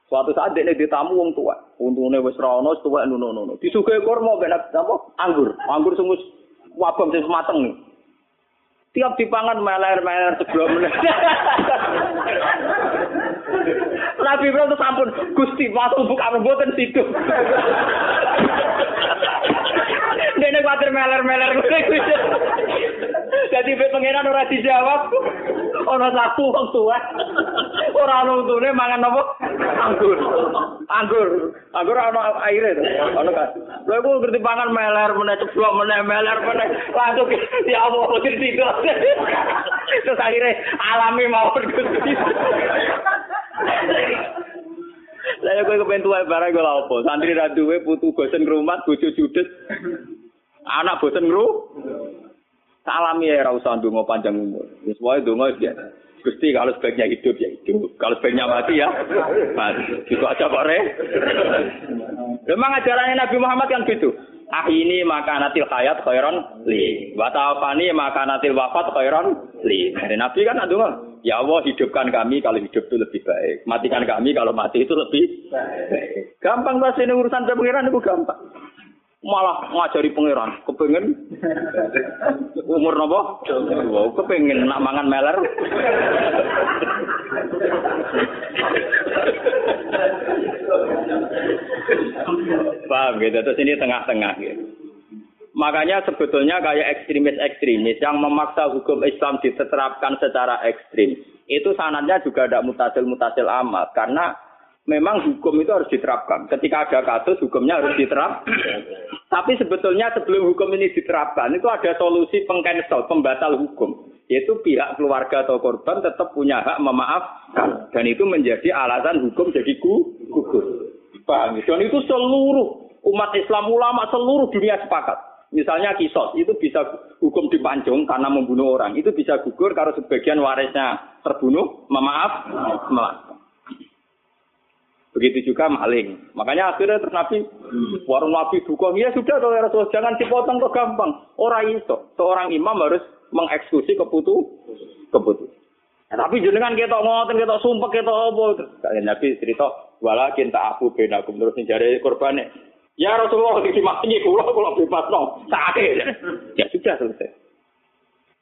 Speaker 1: Suatu saat dia ditamu wong tua. Untungnya wis rono, tua nuno nuno. Disugai kormo, benak apa? Anggur, anggur sungguh wabam sing semateng nih. Tiap dipangan meler-meler sebelum. Nabi Ibrahim itu sampun Gusti waktu buka mboten situ. Dene kuatir meler-meler Jadi be pangeran ora dijawab. Ora satu wong tua. Ora ono untune mangan apa? Anggur. Anggur. Anggur ana aire to. Ono kan. Lha iku ngerti pangan meler meneh ceblok meneh meler meneh. Langsung ya Allah kok situ. Terus akhirnya alami mawon Gusti. Saya kowe kepen tuwa barang kok apa? Santri ra duwe putu bosen ngrumat, bojo judes. Anak bosen ngru. Salami ya ora usah ndonga panjang umur. Wis wae ndonga ya. Gusti kalau sebaiknya hidup ya hidup, kalau sebaiknya mati ya mati. Itu aja kok re. Memang ajarannya Nabi Muhammad kan gitu. Ah ini makanatil hayat khairan li. Tawafani makanatil wafat khairan li. Dari Nabi kan adungan, ya Allah hidupkan kami kalau hidup itu lebih baik. Matikan kami kalau mati itu lebih baik. Gampang bahasa ini urusan pengiran itu gampang. Malah ngajari pangeran, kepengen umur nopo? Wow, kepengen nak mangan meler. Paham gitu, terus ini tengah-tengah gitu. Makanya sebetulnya kayak ekstremis-ekstremis yang memaksa hukum Islam diterapkan secara ekstrim. Itu sanadnya juga ada mutasil-mutasil amat. Karena memang hukum itu harus diterapkan. Ketika ada kasus, hukumnya harus diterap. Tapi sebetulnya sebelum hukum ini diterapkan, itu ada solusi pengcancel, pembatal hukum. Yaitu pihak keluarga atau korban tetap punya hak memaafkan. Dan itu menjadi alasan hukum jadi gugur. Paham? Dan itu seluruh umat Islam ulama seluruh dunia sepakat. Misalnya kisos itu bisa hukum dipanjung karena membunuh orang. Itu bisa gugur kalau sebagian warisnya terbunuh, memaaf, memaaf. Begitu juga maling. Makanya akhirnya terus Nabi, warung Nabi dukung, ya sudah kalau ya Rasulullah, jangan dipotong kok gampang. Orang itu, seorang imam harus mengeksekusi keputu, keputu. Nah, tapi jenengan kita ngoten, kita sumpah, kita apa. Kalian Nabi cerita, walakin tak aku benakum terus mencari korbannya. Ya Rasulullah dimaki kula kula bebas no. Sakit. Ya sudah selesai.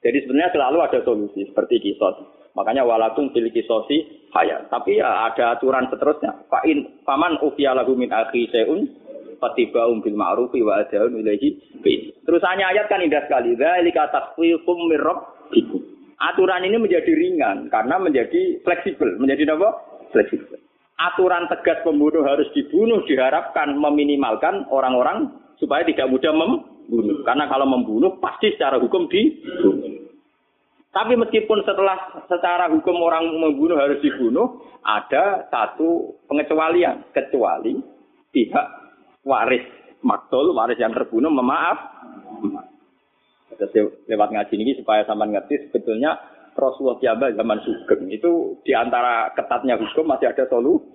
Speaker 1: Jadi sebenarnya selalu ada solusi seperti kisos. Makanya walakum fil kisosi hayat. Tapi ya ada aturan seterusnya. Fa'in paman ufiya lahu min akhi seun fatiba'um bil ma'rufi wa adaun ilaihi Terusannya ayat kan indah sekali. Dzalika takhfifum mir. Aturan ini menjadi ringan karena menjadi fleksibel. Menjadi apa? Fleksibel aturan tegas pembunuh harus dibunuh diharapkan meminimalkan orang-orang supaya tidak mudah membunuh. Karena kalau membunuh pasti secara hukum dibunuh. Tapi meskipun setelah secara hukum orang membunuh harus dibunuh, ada satu pengecualian. Kecuali pihak waris maktul, waris yang terbunuh memaaf. Lewat ngaji ini supaya sama ngerti sebetulnya Rasulullah Jawa zaman Sugeng itu di antara ketatnya hukum masih ada solusi.